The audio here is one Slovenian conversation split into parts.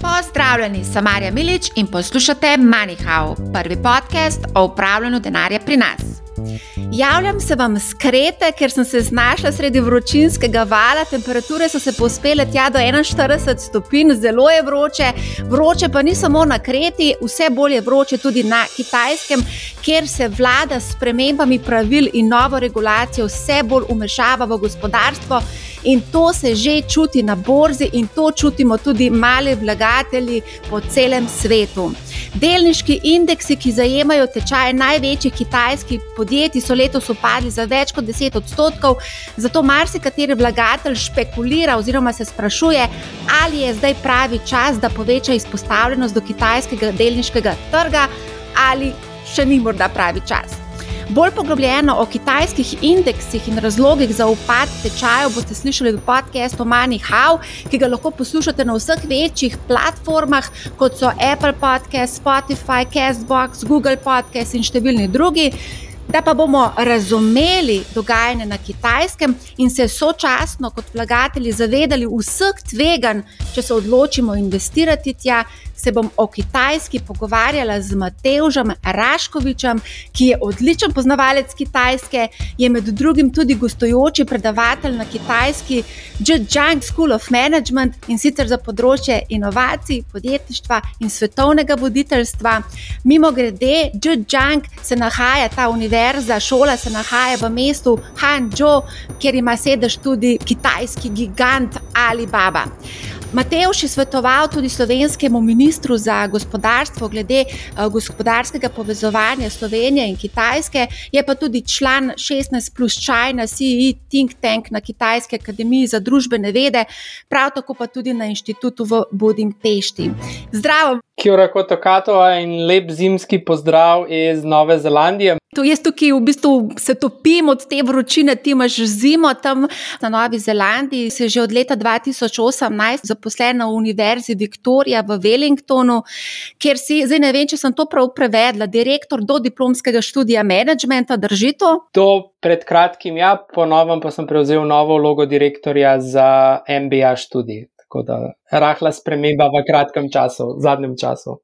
Pozdravljeni, sem Marja Milič in poslušate MoneyHow, prvi podcast o upravljanju denarja pri nas. Javljam se vam skrete, ker sem se znašla sredi vročinskega vala, temperature so se pospele tja do 41 stopinj, zelo je vroče. Vroče pa ni samo na Kreti, vse bolj je vroče tudi na Kitajskem, kjer se vlada s premembami pravil in novo regulacijo vse bolj umešava v gospodarstvo. In to se že čuti na borzi, in to čutimo tudi mali vlagatelji po celem svetu. Delniški indeksi, ki zajemajo tečaje največjih kitajskih podjetij, so letos upadli za več kot 10 odstotkov, zato marsikateri vlagatelj špekulira oziroma se sprašuje, ali je zdaj pravi čas, da poveča izpostavljenost do kitajskega delniškega trga, ali še ni morda pravi čas. Bolj poglobljeno o kitajskih indeksih in razlogih za upad tečajev boste slišali v podkastu Money How, ki ga lahko poslušate na vseh večjih platformah, kot so Apple Podcast, Spotify, Castbox, Google Podcast in številni drugi. Da pa bomo razumeli dogajanje na kitajskem in se sočasno kot vlagatelji zavedali vseh tveganj, če se odločimo investirati tja, se bom o Kitajski pogovarjala z Mateužem Raškovičem, ki je odličen poznavalec Kitajske, je med drugim tudi gostujoči predavatelj na kitajski Zhejiang School of Management in sicer za področje inovacij, podjetništva in svetovnega voditeljstva. Mimo grede, Zhejiang se nahaja, ta univerza, šola se nahaja v mestu Hangzhou, kjer ima sedež tudi kitajski gigant Alibaba. Mateuš je svetoval tudi slovenskemu ministru za gospodarstvo glede uh, gospodarskega povezovanja Slovenije in Kitajske, je pa tudi član 16 plus China CE Think Tank na Kitajski akademiji za družbene vede, prav tako pa tudi na inštitutu v Budimpešti. Zdravo! Kjora Kotokato in lep zimski pozdrav iz Nove Zelandije. To jaz tukaj v bistvu se topim od te vročine, ti imaš zimo tam na Novi Zelandiji. Si že od leta 2018 zaposlen na Univerzi Victoria v Wellingtonu, kjer si, zdaj ne vem, če sem to prav prevedla, direktor do diplomskega študija managementa, drži to? To pred kratkim, ja, ponovno pa sem prevzel novo vlogo direktorja za MBA študij. Tako da rahla sprememba v kratkem času, v zadnjem času.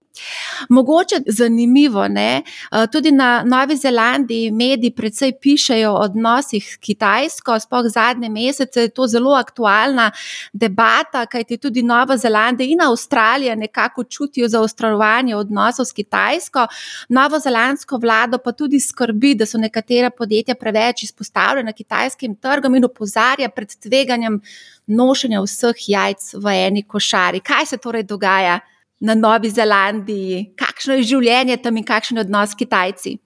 Mogoče zanimivo, ne? Eh, tudi na Novi Zelandiji mediji predvsej pišejo o odnosih s Kitajsko, spoh zadnje mesece je to zelo aktualna debata, kajti tudi Nova Zelandija in Avstralija nekako čutijo zaostrovanje odnosov s Kitajsko. Novo zelandsko vlado pa tudi skrbi, da so nekatera podjetja preveč izpostavljena kitajskim trgom in opozarja pred tveganjem nošenja vseh jajc v eni košari. Kaj se torej dogaja? na Novi Zelandiji, kakšno je življenje tam in kakšen je odnos s Kitajci?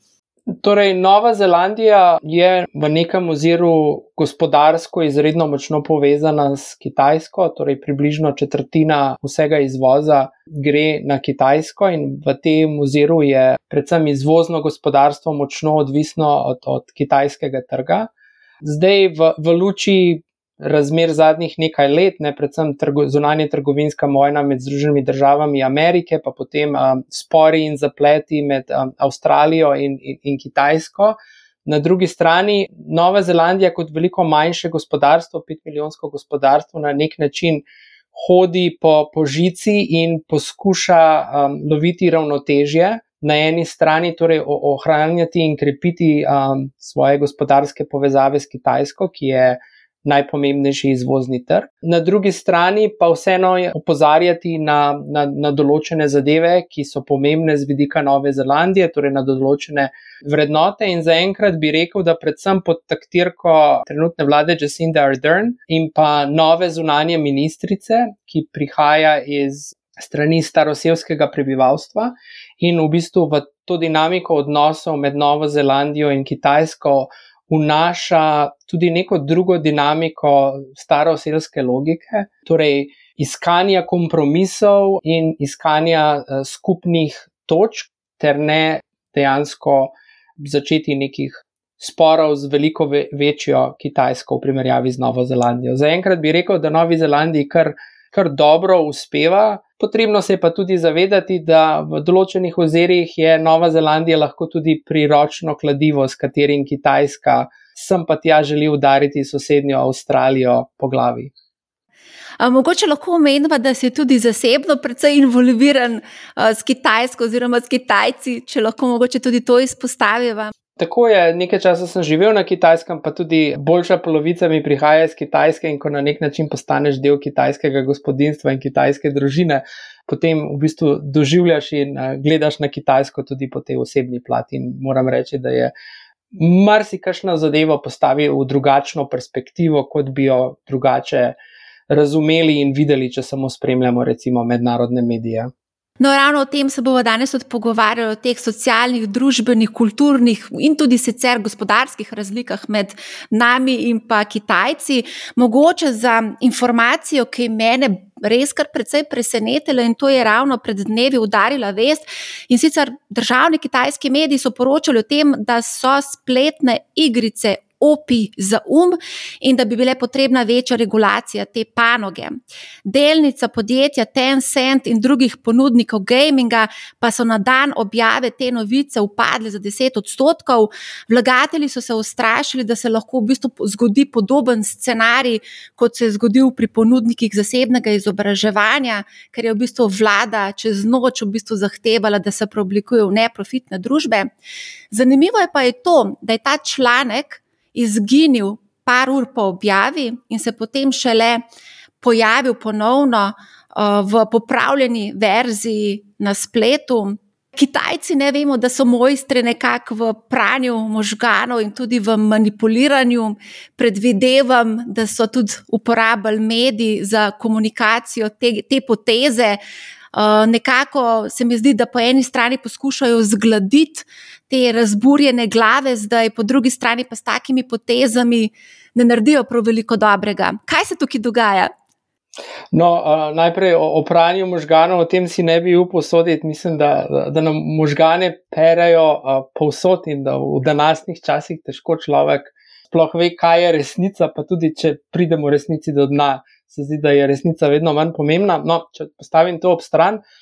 Torej, Nova Zelandija je v nekem oziru gospodarsko izredno močno povezana s Kitajsko, torej približno četrtina vsega izvoza gre na Kitajsko in v tem oziru je predvsem izvozno gospodarstvo močno odvisno od, od kitajskega trga. Zdaj, v, v luči razmer zadnjih nekaj let, ne, predvsem trgo, zunanje trgovinska vojna med Združenimi državami Amerike, pa potem um, spori in zapleti med um, Avstralijo in, in, in Kitajsko. Na drugi strani Nova Zelandija, kot veliko manjše gospodarstvo, pet milijonsko gospodarstvo, na nek način hodi po, po žici in poskuša um, loviti ravnotežje. Na eni strani torej ohranjati in krepiti um, svoje gospodarske povezave s Kitajsko, ki je najpomembnejši izvozni trg. Na drugi strani pa vseeno opozarjati na, na, na določene zadeve, ki so pomembne z vidika Nove Zelandije, torej na določene vrednote. In zaenkrat bi rekel, da predvsem pod taktirko trenutne vlade Jacinda Ardern in pa nove zunanje ministrice, ki prihaja iz strani starosevskega prebivalstva in v bistvu v to dinamiko odnosov med Novo Zelandijo in Kitajsko vnaša tudi neko drugo dinamiko staroselske logike, torej iskanja kompromisov in iskanja uh, skupnih točk, ter ne dejansko začeti nekih sporov z veliko ve večjo Kitajsko v primerjavi z Novo Zelandijo. Zaenkrat bi rekel, da Novi Zelandiji kar, kar dobro uspeva. Potrebno se je pa tudi zavedati, da v določenih ozerih je Nova Zelandija lahko tudi priročno kladivo, s katerim Kitajska sem pa tja želi udariti sosednjo Avstralijo po glavi. Mogoče lahko omenjava, da si tudi zasebno precej involviran s Kitajsko oziroma s Kitajci, če lahko mogoče tudi to izpostaviva. Tako je, nekaj časa sem živel na kitajskem, pa tudi boljša polovica mi prihaja iz Kitajske in ko na nek način postaneš del kitajskega gospodinstva in kitajske družine, potem v bistvu doživljaš in gledaš na Kitajsko tudi po tej osebni plati. In moram reči, da je marsikašna zadeva postavil v drugačno perspektivo, kot bi jo drugače razumeli in videli, če samo spremljamo recimo mednarodne medije. No, ravno o tem se bomo danes pogovarjali, o teh socialnih, družbenih, kulturnih in tudi sicer gospodarskih razlikah med nami in pa Kitajci. Mogoče za informacijo, ki mene res kar precej presenetila in to je ravno pred dnevi udarila vest. In sicer državni kitajski mediji so poročali o tem, da so spletne igrice opi za um in da bi bile potrebna večja regulacija te panoge. Delnica podjetja Tencent in drugih ponudnikov gaminga pa so na dan objave te novice upadle za 10 odstotkov. Vlagatelji so se ustrašili, da se lahko v bistvu zgodi podoben scenarij, kot se je zgodil pri ponudnikih zasebnega izobraževanja, ker je v bistvu vlada čez noč v bistvu zahtevala, da se preoblikujejo v neprofitne družbe. Zanimivo je pa je to, da je ta članek izginil par ur po objavi in se potem šele pojavil ponovno uh, v popravljeni verziji na spletu. Kitajci ne vemo, da so mojstri nekako v pranju možganov in tudi v manipuliranju. Predvidevam, da so tudi uporabljali mediji za komunikacijo te, te poteze. Uh, nekako se mi zdi, da po eni strani poskušajo zgladiti te razburjene glave, zdaj po drugi strani pa s takimi potezami ne naredijo prav veliko dobrega. Kaj se tukaj dogaja? No, uh, najprej o, o pranju možganov, o tem si ne bi upal soditi. Mislim, da, da nam možgane perajo uh, povsod in da v današnjih časih težko človek sploh ve, kaj je resnica. Pa tudi, če pridemo resnici do dna, se zdi, da je resnica vedno manj pomembna. No, če postavim to ob stran. Uh,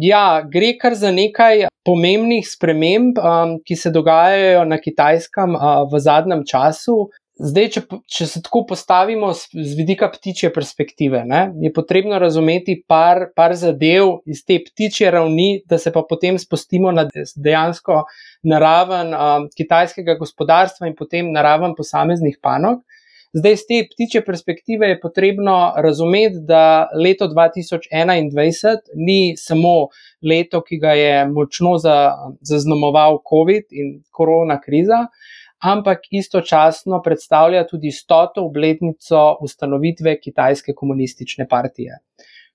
Ja, gre kar za nekaj pomembnih sprememb, um, ki se dogajajo na kitajskem uh, v zadnjem času. Zdaj, če, če se tako postavimo z, z vidika ptičje perspektive, ne, je potrebno razumeti par, par zadev iz te ptičje ravni, da se pa potem spustimo na dejansko naraven um, kitajskega gospodarstva in potem naraven posameznih panog. Zdaj, z te ptiče perspektive je potrebno razumeti, da leto 2021 ni samo leto, ki ga je močno zaznamoval COVID in korona kriza, ampak istočasno predstavlja tudi stoto obletnico ustanovitve Kitajske komunistične partije.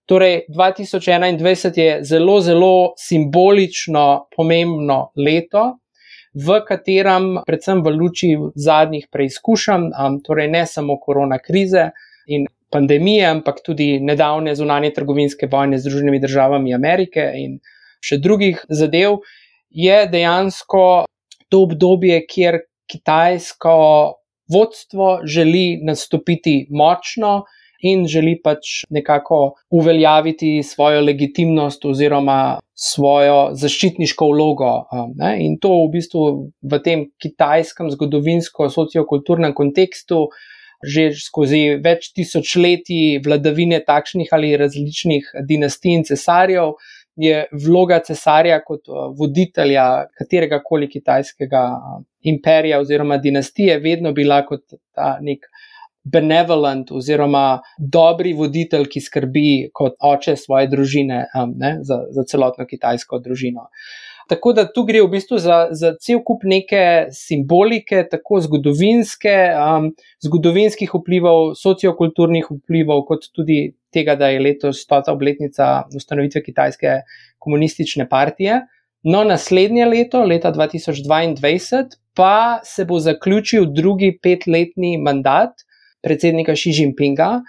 Torej, 2021 je zelo, zelo simbolično pomembno leto, v katerem, predvsem v luči zadnjih preizkušenj, torej ne samo korona krize in pandemije, ampak tudi nedavne zunanje trgovinske vojne z Združenimi državami Amerike in še drugih zadev, je dejansko to obdobje, kjer kitajsko vodstvo želi nastopiti močno in želi pač nekako uveljaviti svojo legitimnost oziroma svojo zaščitniško vlogo. Um, ne? In to v bistvu v tem kitajskem zgodovinsko-sociokulturnem kontekstu. Že skozi več tisočletij vladavine takšnih ali različnih dinastij in cesarjev je vloga cesarja kot uh, voditelja katerega koli kitajskega uh, imperija oziroma dinastije vedno bila kot ta nek benevolent oziroma dobri voditelj, ki skrbi kot oče svoje družine um, ne, za, za celotno kitajsko družino. Tako da tu gre v bistvu za, za cel kup neke simbolike, tako zgodovinske, um, zgodovinskih vplivov, sociokulturnih vplivov, kot tudi tega, da je letos stota obletnica ustanovitve Kitajske komunistične partije. No, naslednje leto, leta 2022, pa se bo zaključil drugi petletni mandat predsednika Xi Jinpinga.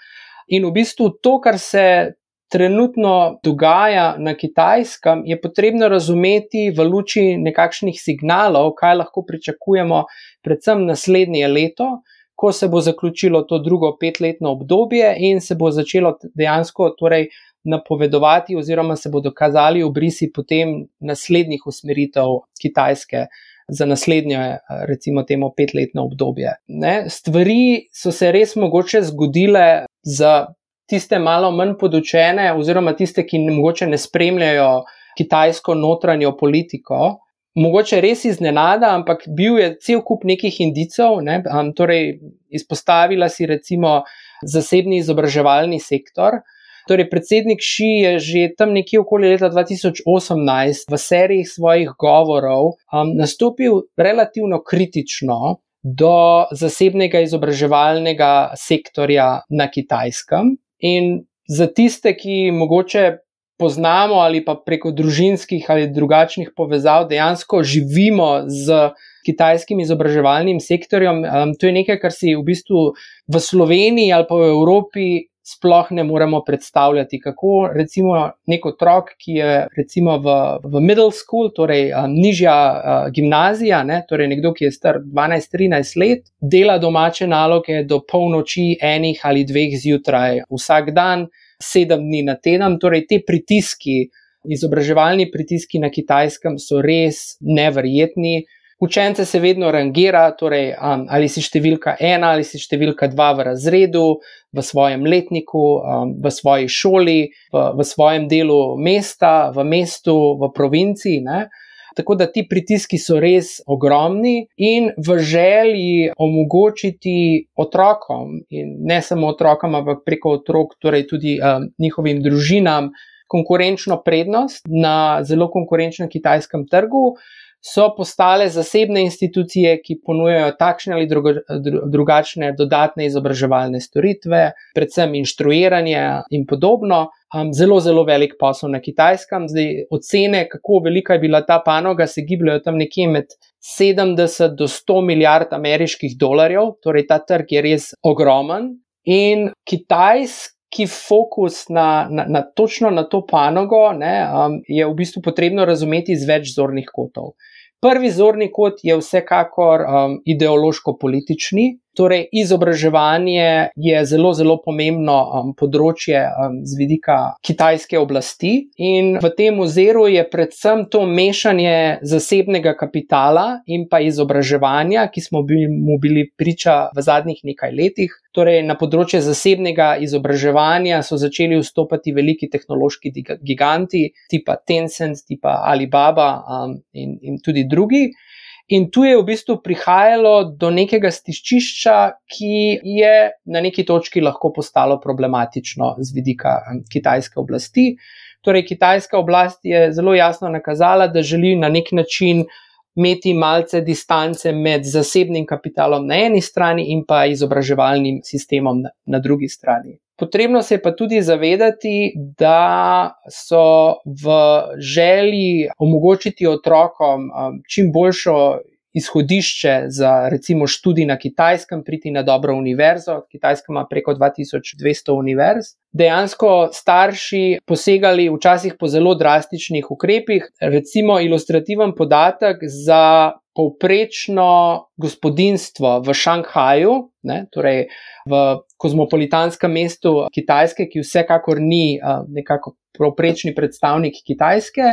In v bistvu to, kar se trenutno dogaja na kitajskem, je potrebno razumeti v luči nekakšnih signalov, kaj lahko pričakujemo, predvsem naslednje leto, ko se bo zaključilo to drugo petletno obdobje in se bo začelo dejansko torej, napovedovati, oziroma se bodo kazali obrisi potem naslednjih usmeritev Kitajske za naslednje, recimo, temu petletno obdobje. Ne? Stvari so se res mogoče zgodile za tiste malo manj podučene, oziroma tiste, ki mogoče ne spremljajo kitajsko notranjo politiko. Mogoče res iznenada, ampak bil je cel kup nekih indicov. Ne? Um, torej, izpostavila si recimo zasebni izobraževalni sektor. Torej, predsednik Ši je že tam nekje okoli leta 2018 v seriji svojih govorov um, nastopil relativno kritično do zasebnega izobraževalnega sektorja na kitajskem. In za tiste, ki mogoče poznamo ali pa preko družinskih ali drugačnih povezav dejansko živimo z kitajskim izobraževalnim sektorjem, um, to je nekaj, kar si v bistvu v Sloveniji ali pa v Evropi sploh ne moremo predstavljati, kako recimo nek otrok, ki je recimo v, v middle school, torej um, nižja uh, gimnazija, ne, torej nekdo, ki je star 12-13 let, dela domače naloge do polnoči, enih ali dveh zjutraj, vsak dan, sedem dni na teden, torej te pritiski. Izobraževalni pritiski na kitajskem so res neverjetni. Učence se vedno rangira, torej um, ali si številka ena ali si številka dva v razredu, v svojem letniku, um, v svoji šoli, v, v svojem delu mesta, v mestu, v provinci. Ne? Tako da ti pritiski so res ogromni in v želji omogočiti otrokom, in ne samo otrokom, ampak preko otrok, torej tudi um, njihovim družinam, konkurenčno prednost na zelo konkurenčnem kitajskem trgu so postale zasebne institucije, ki ponujajo takšne ali drugačne dodatne izobraževalne storitve, predvsem inštruiranje in podobno. Um, zelo, zelo velik posel na kitajskem. Zdaj, ocene, kako velika je bila ta panoga, se gibljajo tam nekje med 70 do 100 milijard ameriških dolarjev, torej ta trg je res ogromen. In Kitajsk ki fokus na, na, na točno na to panogo ne, um, je v bistvu potrebno razumeti iz več zornih kotov. Prvi zorni kot je vsekakor um, ideološko-politični, Torej, izobraževanje je zelo, zelo pomembno um, področje um, z vidika kitajske oblasti, in v tem oziru je predvsem to mešanje zasebnega kapitala in pa izobraževanja, ki smo bili, mu bili priča v zadnjih nekaj letih. Torej, na področje zasebnega izobraževanja so začeli vstopati veliki tehnološki giganti, tipa Tencent, tipa Alibaba um, in, in tudi drugi. In tu je v bistvu prihajalo do nekega stiščišča, ki je na neki točki lahko postalo problematično z vidika kitajske oblasti. Torej, kitajska oblast je zelo jasno nakazala, da želi na nek način imeti malce distance med zasebnim kapitalom na eni strani in pa izobraževalnim sistemom na, na drugi strani. Potrebno se je pa tudi zavedati, da so v želji omogočiti otrokom um, čim boljšo izhodišče za recimo študij na kitajskem, priti na dobro univerzo. Kitajska ima preko 2200 univerz. Dejansko starši posegali včasih po zelo drastičnih ukrepih. Recimo ilustrativen podatek za povprečno gospodinstvo v Šanghaju, ne, torej v kozmopolitanskem mestu Kitajske, ki vsekakor ni nekako povprečni predstavnik Kitajske.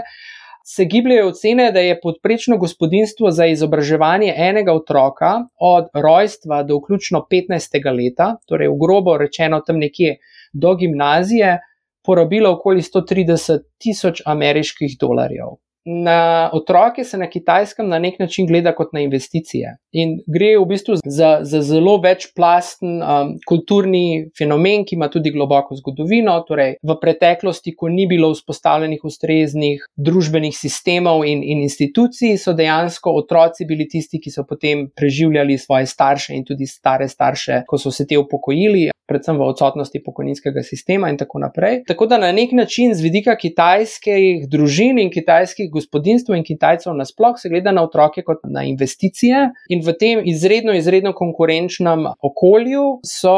Se gibljajo ocene, da je podprečno gospodinstvo za izobraževanje enega otroka od rojstva do vključno 15. leta, torej v grobo rečeno tam nekje do gimnazije, porabilo okoli 130 tisoč ameriških dolarjev na otroke se na kitajskem na nek način gleda kot na investicije. In gre v bistvu za, za zelo večplasten um, kulturni fenomen, ki ima tudi globoko zgodovino. Torej, v preteklosti, ko ni bilo vzpostavljenih ustreznih družbenih sistemov in, in institucij, so dejansko otroci bili tisti, ki so potem preživljali svoje starše in tudi stare starše, ko so se te upokojili predvsem v odsotnosti pokojninskega sistema in tako naprej. Tako da na nek način z vidika kitajskih družin in kitajskih gospodinstv in kitajcev nasploh se gleda na otroke kot na investicije in v tem izredno, izredno konkurenčnem okolju so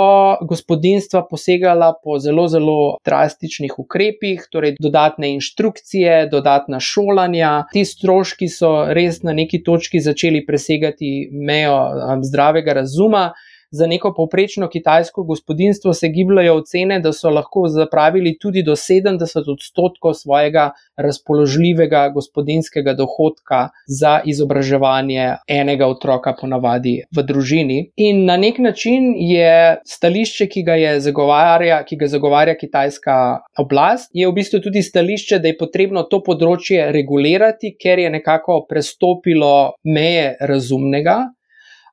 gospodinstva posegala po zelo, zelo drastičnih ukrepih, torej dodatne inštrukcije, dodatna šolanja. Ti stroški so res na neki točki začeli presegati mejo um, zdravega razuma za neko povprečno kitajsko gospodinstvo se gibljajo ocene, da so lahko zapravili tudi do 70 odstotkov svojega razpoložljivega gospodinskega dohodka za izobraževanje enega otroka, ponavadi v družini. In na nek način je stališče, ki ga, zagovarja, ki ga zagovarja kitajska oblast, je v bistvu tudi stališče, da je potrebno to področje regulirati, ker je nekako prestopilo meje razumnega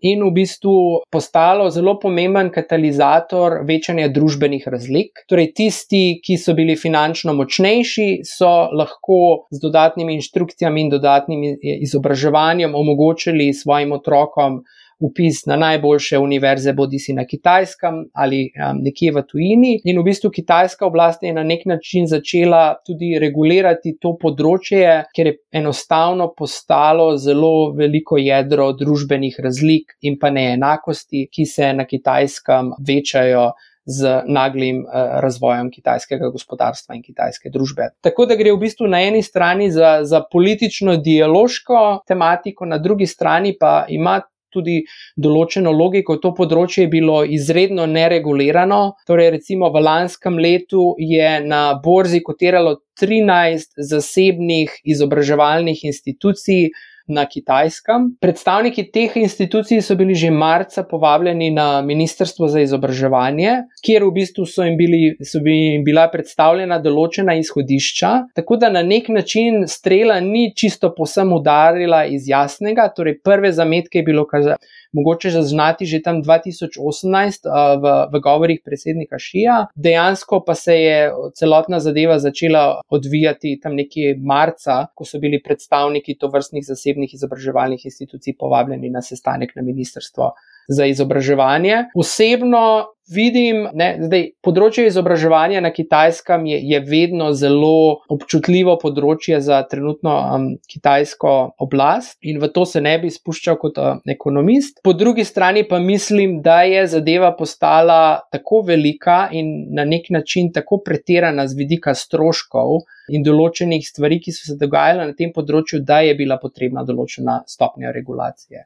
in v bistvu postalo zelo pomemben katalizator večanja družbenih razlik. Torej, tisti, ki so bili finančno močnejši, so lahko z dodatnimi inštrukcijami in dodatnim izobraževanjem omogočili svojim otrokom upis na najboljše univerze, bodi si na kitajskem ali um, nekje v tujini. In v bistvu kitajska oblast je na nek način začela tudi regulirati to področje, ker je enostavno postalo zelo veliko jedro družbenih razlik in pa neenakosti, ki se na kitajskem večajo. Z naglim uh, razvojem kitajskega gospodarstva in kitajske družbe. Tako da gre v bistvu na eni strani za, za politično-dialoško tematiko, na drugi strani pa ima tudi določeno logiko. To področje je bilo izredno neregulirano. Torej, recimo v lanskem letu je na borzi kotiralo 13 zasebnih izobraževalnih institucij na Kitajskem. Predstavniki teh institucij so bili že marca povabljeni na Ministrstvo za izobraževanje, kjer v bistvu so jim, bili, so jim bila predstavljena določena izhodišča. Tako da na nek način strela ni čisto posem udarila iz jasnega, torej prve zametke je bilo kar mogoče zaznati že tam 2018 v, v govorih predsednika Šija. Dejansko pa se je celotna zadeva začela odvijati tam nekje marca, ko so bili predstavniki to vrstnih zasebnih izobraževalnih institucij povabljeni na sestanek na ministrstvo za izobraževanje. Osebno vidim, da področje izobraževanja na kitajskem je, je vedno zelo občutljivo področje za trenutno um, kitajsko oblast in v to se ne bi spuščal kot uh, ekonomist. Po drugi strani pa mislim, da je zadeva postala tako velika in na nek način tako pretirana z vidika stroškov in določenih stvari, ki so se dogajale na tem področju, da je bila potrebna določena stopnja regulacije.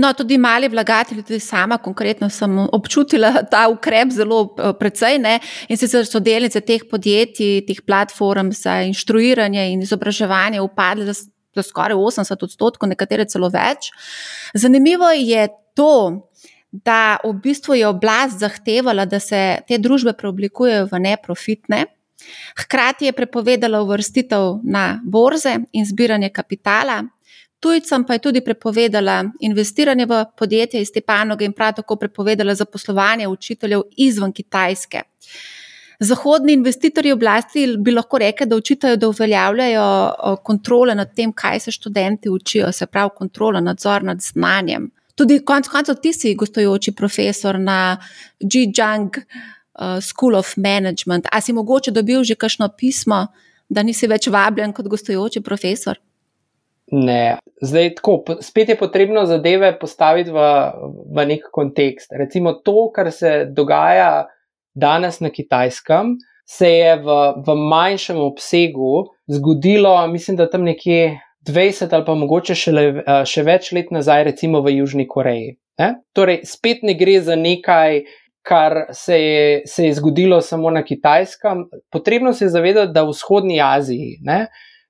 No, tudi mali vlagatelji, tudi sama konkretno sem občutila ta ukrep zelo eh, precej ne? in sicer so delnice teh podjetij, teh platform za inštruiranje in izobraževanje upadle za, za skoraj 80 odstotkov, nekatere celo več. Zanimivo je to, da v bistvu je oblast zahtevala, da se te družbe preoblikujejo v neprofitne. Hkrati je prepovedala uvrstitev na borze in zbiranje kapitala, tujcem pa je tudi prepovedala investiranje v podjetje iz te panoge in prav tako prepovedala zaposlovanje učiteljev izven Kitajske. Zahodni investitorji oblasti bi lahko rekli, da učitajo, da uveljavljajo kontrole nad tem, kaj se študenti učijo, se pravi kontrola, nadzor nad znanjem. Tudi konec koncev ti si gostujoči profesor na Zhejiang. Uh, School of Management. A si mogoče dobil že kakšno pismo, da nisi več vabljen kot gostujoči profesor? Ne, zdaj tako, spet je potrebno zadeve postaviti v, v nek kontekst. Recimo to, kar se dogaja danes na kitajskem, se je v, v manjšem obsegu zgodilo, mislim, da tam nekje 20 ali pa mogoče še, le, eh, še več let nazaj, recimo v Južni Koreji. Ne? Torej, spet ne gre za nekaj kar se je, se je zgodilo samo na kitajskem. Potrebno se je zavedati, da v vzhodnji Aziji, ne,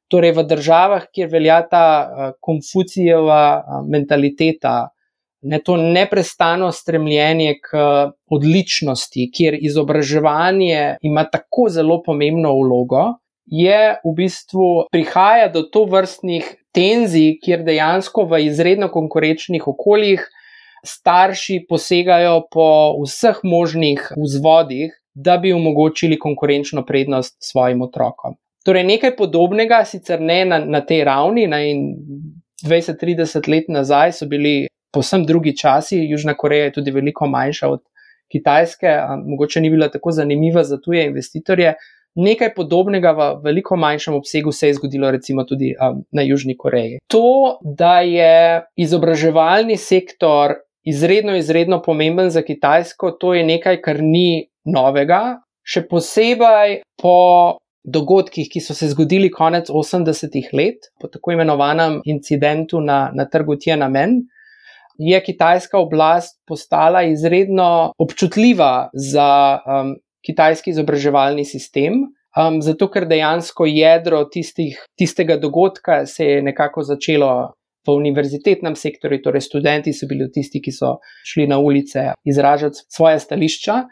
torej v državah, kjer velja ta uh, konfucijeva uh, mentaliteta, ne, to neprestano stremljenje k uh, odličnosti, kjer izobraževanje ima tako zelo pomembno vlogo. Je v bistvu prihaja do to vrstnih tenzij, kjer dejansko v izredno konkurenčnih okoljih starši posegajo po vseh možnih vzvodih, da bi omogočili konkurenčno prednost svojim otrokom. Torej, nekaj podobnega, sicer ne na, na tej ravni, na 20-30 let nazaj so bili posebno drugi časi, Južna Koreja je tudi veliko manjša od Kitajske, mogoče ni bila tako zanimiva za tuje investitorje. Nekaj podobnega v veliko manjšem obsegu se je zgodilo recimo tudi um, na Južni Koreji. To, da je izobraževalni sektor izredno, izredno pomemben za Kitajsko, to je nekaj, kar ni novega, še posebej po dogodkih, ki so se zgodili konec 80-ih let, po tako imenovanem incidentu na, na trgu Tiananmen. je kitajska oblast postala izredno občutljiva za um, kitajski izobraževalni sistem. Um, zato, ker dejansko jedro tistih, tistega dogodka se je nekako začelo v univerzitetnem sektorju, torej študenti so bili tisti, ki so šli na ulice izražati svoje stališča.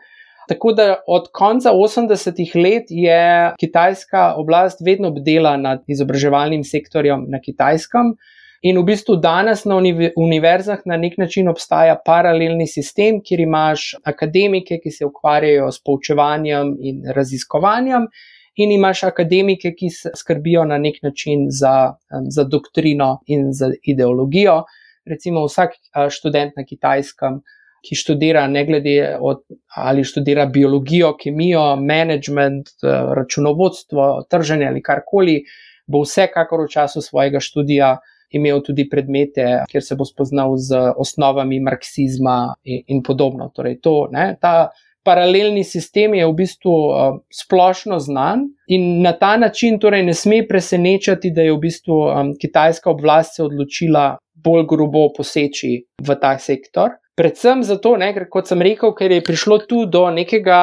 Tako da od konca 80-ih let je kitajska oblast vedno bdela nad izobraževalnim sektorjem na kitajskem. In v bistvu danes na univerzah na nek način obstaja paralelni sistem, kjer imaš akademike, ki se ukvarjajo s poučevanjem in raziskovanjem, in imaš akademike, ki skrbijo na nek način za, za doktrino in za ideologijo. Recimo vsak študent na kitajskem, ki študira, ne glede od ali študira biologijo, kemijo, management, računovodstvo, trženje ali karkoli, bo vsekakor v času svojega študija imel tudi predmete, kjer se bo spoznal z osnovami marksizma in, in podobno. Torej, to, ne, ta paralelni sistem je v bistvu uh, splošno znan in na ta način torej ne sme presenečati, da je v bistvu um, kitajska oblast se odločila bolj grobo poseči v ta sektor. Predvsem zato, ne, ker, kot sem rekel, ker je prišlo tu do, nekega,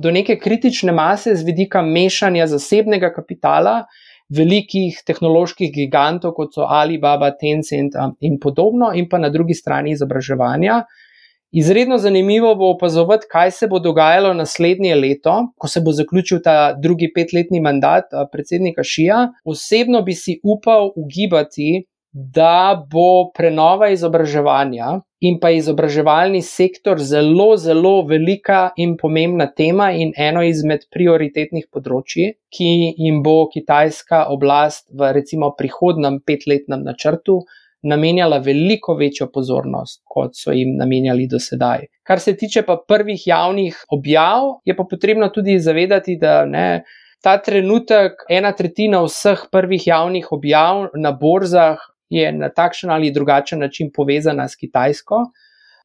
do neke kritične mase z vidika mešanja zasebnega kapitala, velikih tehnoloških gigantov, kot so Alibaba, Tencent in podobno, in pa na drugi strani izobraževanja. Izredno zanimivo bo opazovati, kaj se bo dogajalo naslednje leto, ko se bo zaključil ta drugi petletni mandat predsednika Šija. Osebno bi si upal ugibati, da bo prenova izobraževanja in pa izobraževalni sektor zelo, zelo velika in pomembna tema in eno izmed prioritetnih področji, ki jim bo kitajska oblast v recimo prihodnem petletnem načrtu namenjala veliko večjo pozornost, kot so jim namenjali do sedaj. Kar se tiče pa prvih javnih objav, je pa potrebno tudi zavedati, da ne. Ta trenutek, ena tretjina vseh prvih javnih objav na borzah je na takšen ali drugačen način povezana s Kitajsko,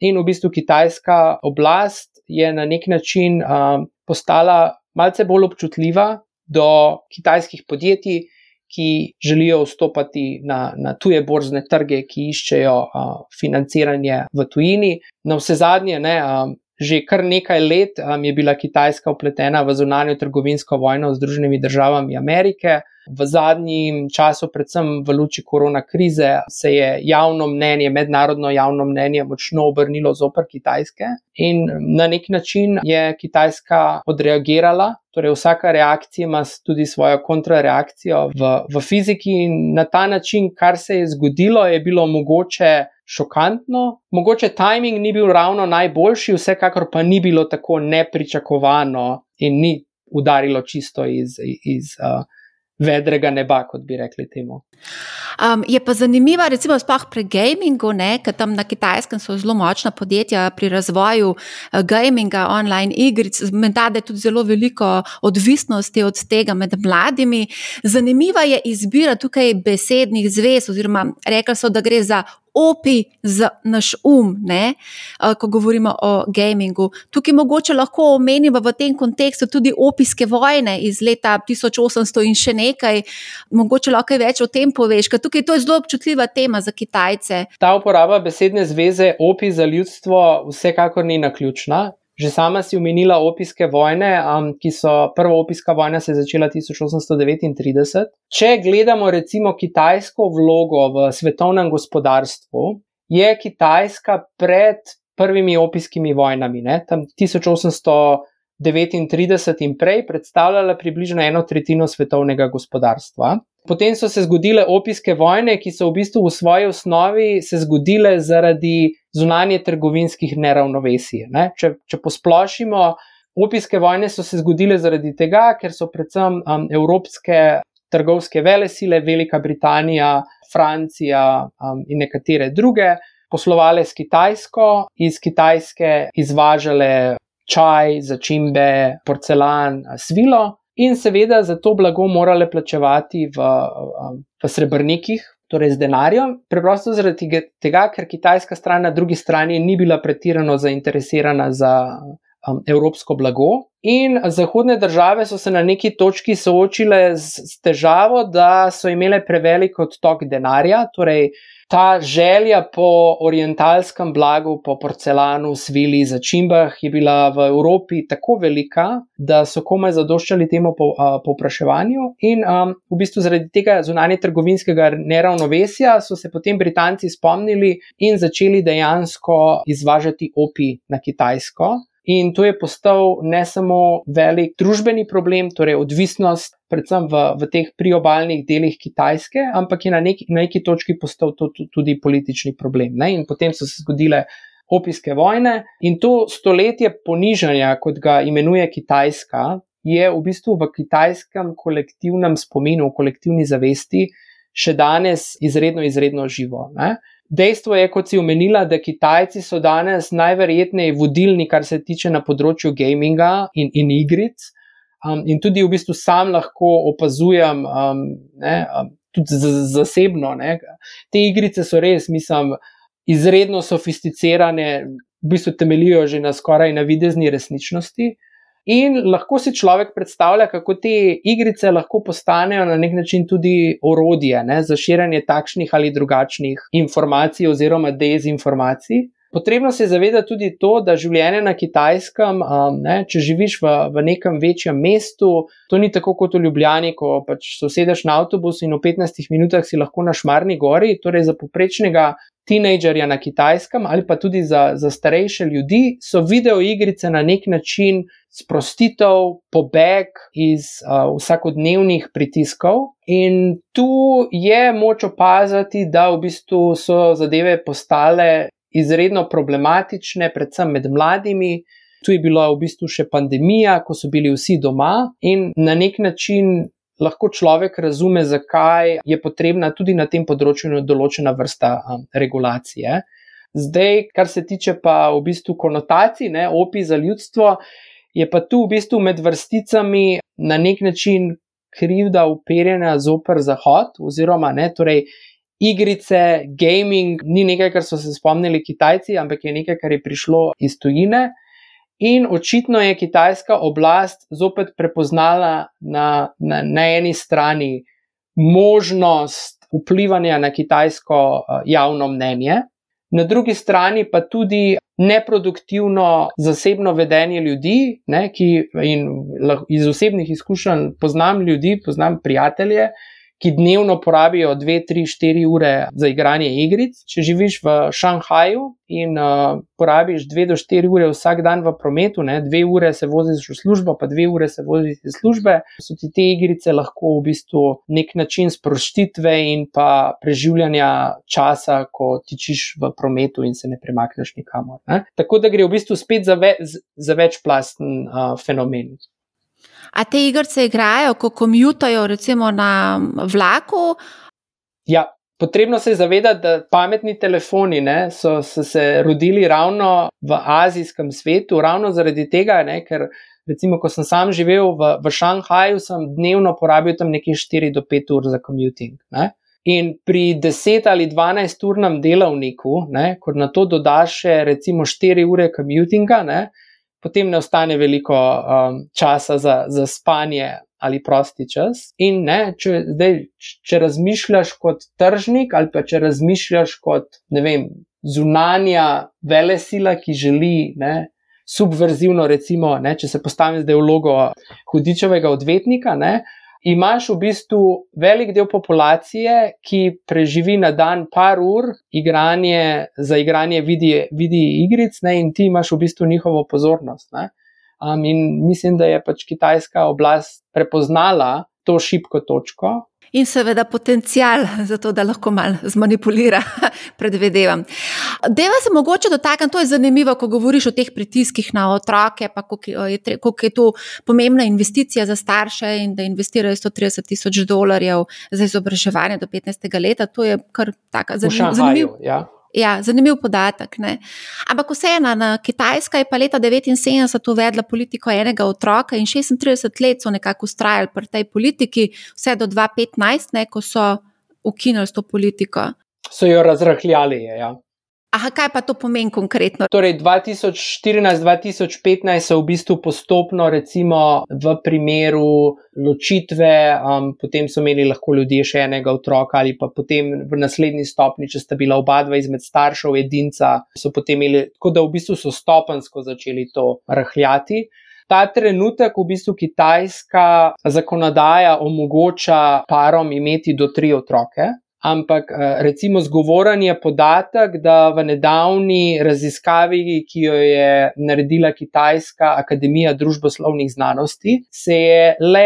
in v bistvu kitajska oblast je na nek način um, postala malce bolj občutljiva do kitajskih podjetij, ki želijo vstopati na, na tuje borzne trge, ki iščejo uh, financiranje v tujini. Na vse zadnje, ne, um, že kar nekaj let um, je bila Kitajska upletena v zunanjo trgovinsko vojno z Združenimi državami Amerike. V zadnjem času, predvsem v luči korona krize, se je javno mnenje, mednarodno javno mnenje, močno obrnilo zoper Kitajske in na nek način je Kitajska odreagirala. Torej, vsaka reakcija ima tudi svojo kontrareakcijo v, v fiziki, in na ta način, kar se je zgodilo, je bilo mogoče šokantno. Mogoče timing ni bil ravno najboljši, vsekakor pa ni bilo tako nepričakovano in ni udarilo čisto iz. iz uh, vedrega neba, kot bi rekli temu. Um, je pa zanimivo, recimo, sploh pri gamingu, ker tam na kitajskem so zelo močna podjetja pri razvoju uh, gaminga, online igric, menda je tudi zelo veliko odvisnosti od tega med mladimi. Zanimiva je izbira tukaj besednih zvez, oziroma rekli so, da gre za opi za naš um, ne, ko govorimo o gamingu. Tukaj mogoče lahko omenimo v tem kontekstu tudi opijske vojne iz leta 1800 in še nekaj. Mogoče lahko več o tem poveš, ker tukaj to je zelo občutljiva tema za Kitajce. Ta uporaba besedne zveze opi za ljudstvo vsekakor ni naključna. Že sama si omenila opijske vojne, um, ki so prva opijska vojna se začela 1839. Če gledamo recimo kitajsko vlogo v svetovnem gospodarstvu, je Kitajska pred prvimi opijskimi vojnami, ne, tam 1839 in prej, predstavljala približno eno tretjino svetovnega gospodarstva. Potem so se zgodile opijske vojne, ki so v bistvu v svoji osnovi se zgodile zaradi zunanje trgovinskih neravnovesij. Ne? Če, če posplošimo, opijske vojne so se zgodile zaradi tega, ker so predvsem um, evropske trgovske vele sile, Velika Britanija, Francija um, in nekatere druge, poslovale s Kitajsko, iz Kitajske izvažale čaj, začimbe, porcelan, svilo in seveda za to blago morale plačevati v, v srebrnikih, torej z denarjem. Preprosto zaradi tega, ker kitajska stran na drugi strani ni bila pretirano zainteresirana za um, evropsko blago. In zahodne države so se na neki točki soočile z, z težavo, da so imele prevelik odtok denarja, torej ta želja po orientalskem blagu, po porcelanu, svili, začimbah je bila v Evropi tako velika, da so komaj zadoščali temu povpraševanju. In um, v bistvu zaradi tega zunanje trgovinskega neravnovesja so se potem Britanci spomnili in začeli dejansko izvažati opi na Kitajsko. In to je postal ne samo velik družbeni problem, torej odvisnost, predvsem v, v teh priobalnih delih Kitajske, ampak je na neki, na neki točki postal to tudi politični problem. Ne? In potem so se zgodile opijske vojne in to stoletje ponižanja, kot ga imenuje Kitajska, je v bistvu v kitajskem kolektivnem spominu, v kolektivni zavesti še danes izredno, izredno živo. Ne? Dejstvo je, kot si omenila, da Kitajci so danes najverjetneje vodilni, kar se tiče na področju gaminga in, in igric. Um, in tudi v bistvu sam lahko opazujem, um, ne, um, tudi zasebno. Ne. Te igrice so res, mislim, izredno sofisticirane, v bistvu temeljijo že na skoraj navidezni resničnosti. In lahko si človek predstavlja, kako te igrice lahko postanejo na nek način tudi orodje ne, za širjenje takšnih ali drugačnih informacij oziroma dezinformacij. Potrebno se je zavedati tudi to, da življenje na kitajskem, um, ne, če živiš v, v nekem večjem mestu, to ni tako kot v Ljubljani, ko pač sedeš na avtobus in v 15 minutah si lahko na Šmarni gori. Torej, za poprečnega tinejdžerja na kitajskem ali pa tudi za, za starejše ljudi, so videoigrice na nek način sprostitev, pobeg iz uh, vsakodnevnih pritiskov. In tu je moč opaziti, da v bistvu so zadeve postale izredno problematične, predvsem med mladimi. Tu je bila v bistvu še pandemija, ko so bili vsi doma in na nek način lahko človek razume, zakaj je potrebna tudi na tem področju določena vrsta um, regulacije. Zdaj, kar se tiče pa v bistvu konotacij, ne, opi za ljudstvo, je pa tu v bistvu med vrsticami na nek način krivda uperjena zoper Zahod, oziroma ne, torej igrice, gaming ni nekaj, kar so se spomnili Kitajci, ampak je nekaj, kar je prišlo iz tujine. In očitno je kitajska oblast zopet prepoznala na, na, na eni strani možnost vplivanja na kitajsko uh, javno mnenje, na drugi strani pa tudi neproduktivno zasebno vedenje ljudi, ne, ki in iz osebnih izkušenj poznam ljudi, poznam prijatelje, ki dnevno porabijo 2, 3, 4 ure za igranje igric. Če živiš v Šanghaju in uh, porabiš 2 do 4 ure vsak dan v prometu, ne, 2 ure se voziš v službo, pa 2 ure se voziš iz službe, so ti te igrice lahko v bistvu nek način sproštitve in pa preživljanja časa, ko tičiš v prometu in se ne premakneš nikamor. Ne. Tako da gre v bistvu spet za, ve, za večplasten uh, fenomen. A te igrice igrajo, ko komutajo, recimo na vlaku? Ja, potrebno se je zavedati, da pametni telefoni ne, so, so se rodili ravno v azijskem svetu, ravno zaradi tega, ne, ker recimo, ko sem sam živel v, v Šanghaju, sem dnevno porabil tam nekje 4 do 5 ur za komuting. In pri 10 ali 12 urnem delovniku, ne, ko na to dodaš še recimo 4 ure komutinga, potem ne ostane veliko um, časa za, za spanje ali prosti čas. In ne, če, zdaj, če razmišljaš kot tržnik ali pa če razmišljaš kot vem, zunanja vele sila, ki želi. Ne, Subverzivno, recimo, ne, če se postavim zdaj v vlogo hudičevega odvetnika, ne, imaš v bistvu velik del populacije, ki preživi na dan par ur igranje, za igranje vidi, vidi igric, ne, in ti imaš v bistvu njihovo pozornost. Um, in mislim, da je pač kitajska oblast prepoznala to šibko točko in seveda potencial za to, da lahko malo zmanipulira, predvidevam. Deva se mogoče dotakniti, to je zanimivo, ko govoriš o teh pritiskih na otroke, pa koliko je, koliko je to pomembna investicija za starše in da investirajo 130 tisoč dolarjev za izobraževanje do 15. leta. To je kar tako zanimivo. Ja. Ja, zanimiv podatek. Ne? Ampak vseeno, na Kitajska je pa leta 1979 uvedla politiko enega otroka in 36 let so nekako ustrajali pri tej politiki, vse do 2015, ne, ko so ukinili to politiko. So jo razrahljali. Ja. Aha, kaj pa to pomeni konkretno? Torej, 2014-2015 so v bistvu postopno, recimo v primeru ločitve, um, potem so imeli lahko ljudje še enega otroka, ali pa potem v naslednji stopni, če sta bila oba dva izmed staršev edinca, so potem imeli, tako da v bistvu so stopensko začeli to rahljati. Ta trenutek v bistvu kitajska zakonodaja omogoča parom imeti do tri otroke. Ampak eh, recimo zgovoren je podatek, da v nedavni raziskavi, ki jo je naredila Kitajska akademija družboslovnih znanosti, se je le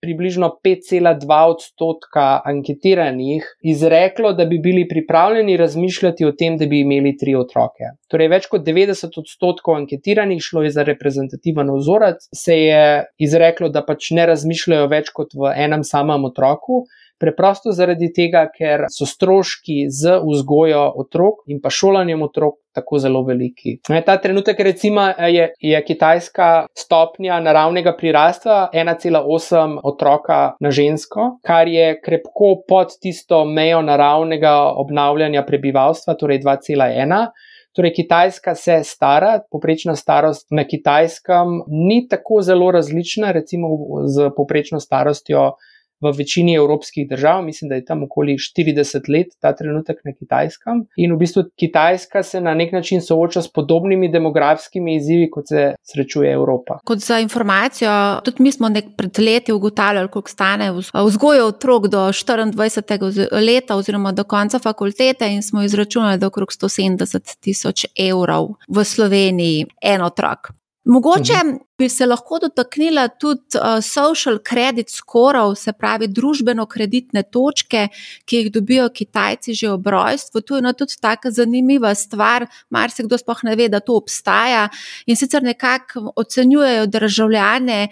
približno 5,2 odstotka anketiranih izreklo, da bi bili pripravljeni razmišljati o tem, da bi imeli tri otroke. Torej, več kot 90 odstotkov anketiranih, šlo je za reprezentativen vzorec, se je izreklo, da pač ne razmišljajo več kot v enem samem otroku. Preprosto zaradi tega, ker so stroški z vzgojo otrok in pa šolanjem otrok tako zelo veliki. Ta trenutek, recimo, je, je kitajska stopnja naravnega prirasta 1,8 otroka na žensko, kar je krepko pod tisto mejo naravnega obnavljanja prebivalstva, torej 2,1. Torej, Kitajska se stara, poprečna starost na kitajskem ni tako zelo različna, recimo z poprečno starostjo v večini evropskih držav, mislim, da je tam okoli 40 let ta trenutek na Kitajskem. In v bistvu Kitajska se na nek način sooča s podobnimi demografskimi izzivi, kot se srečuje Evropa. Kot za informacijo, tudi mi smo nek pred leti ugotavljali, koliko stane vzgoja otrok do 24. leta oziroma do konca fakultete in smo izračunali, da okrog 170 tisoč evrov v Sloveniji en otrok. Mogoče mhm. bi se lahko dotaknila tudi uh, social credit skorov, se pravi družbeno-kreditne točke, ki jih dobijo Kitajci že ob rojstvu. To je no tudi tako zanimiva stvar, mar se kdo sploh ne ve, da to obstaja in sicer nekako ocenjujejo državljane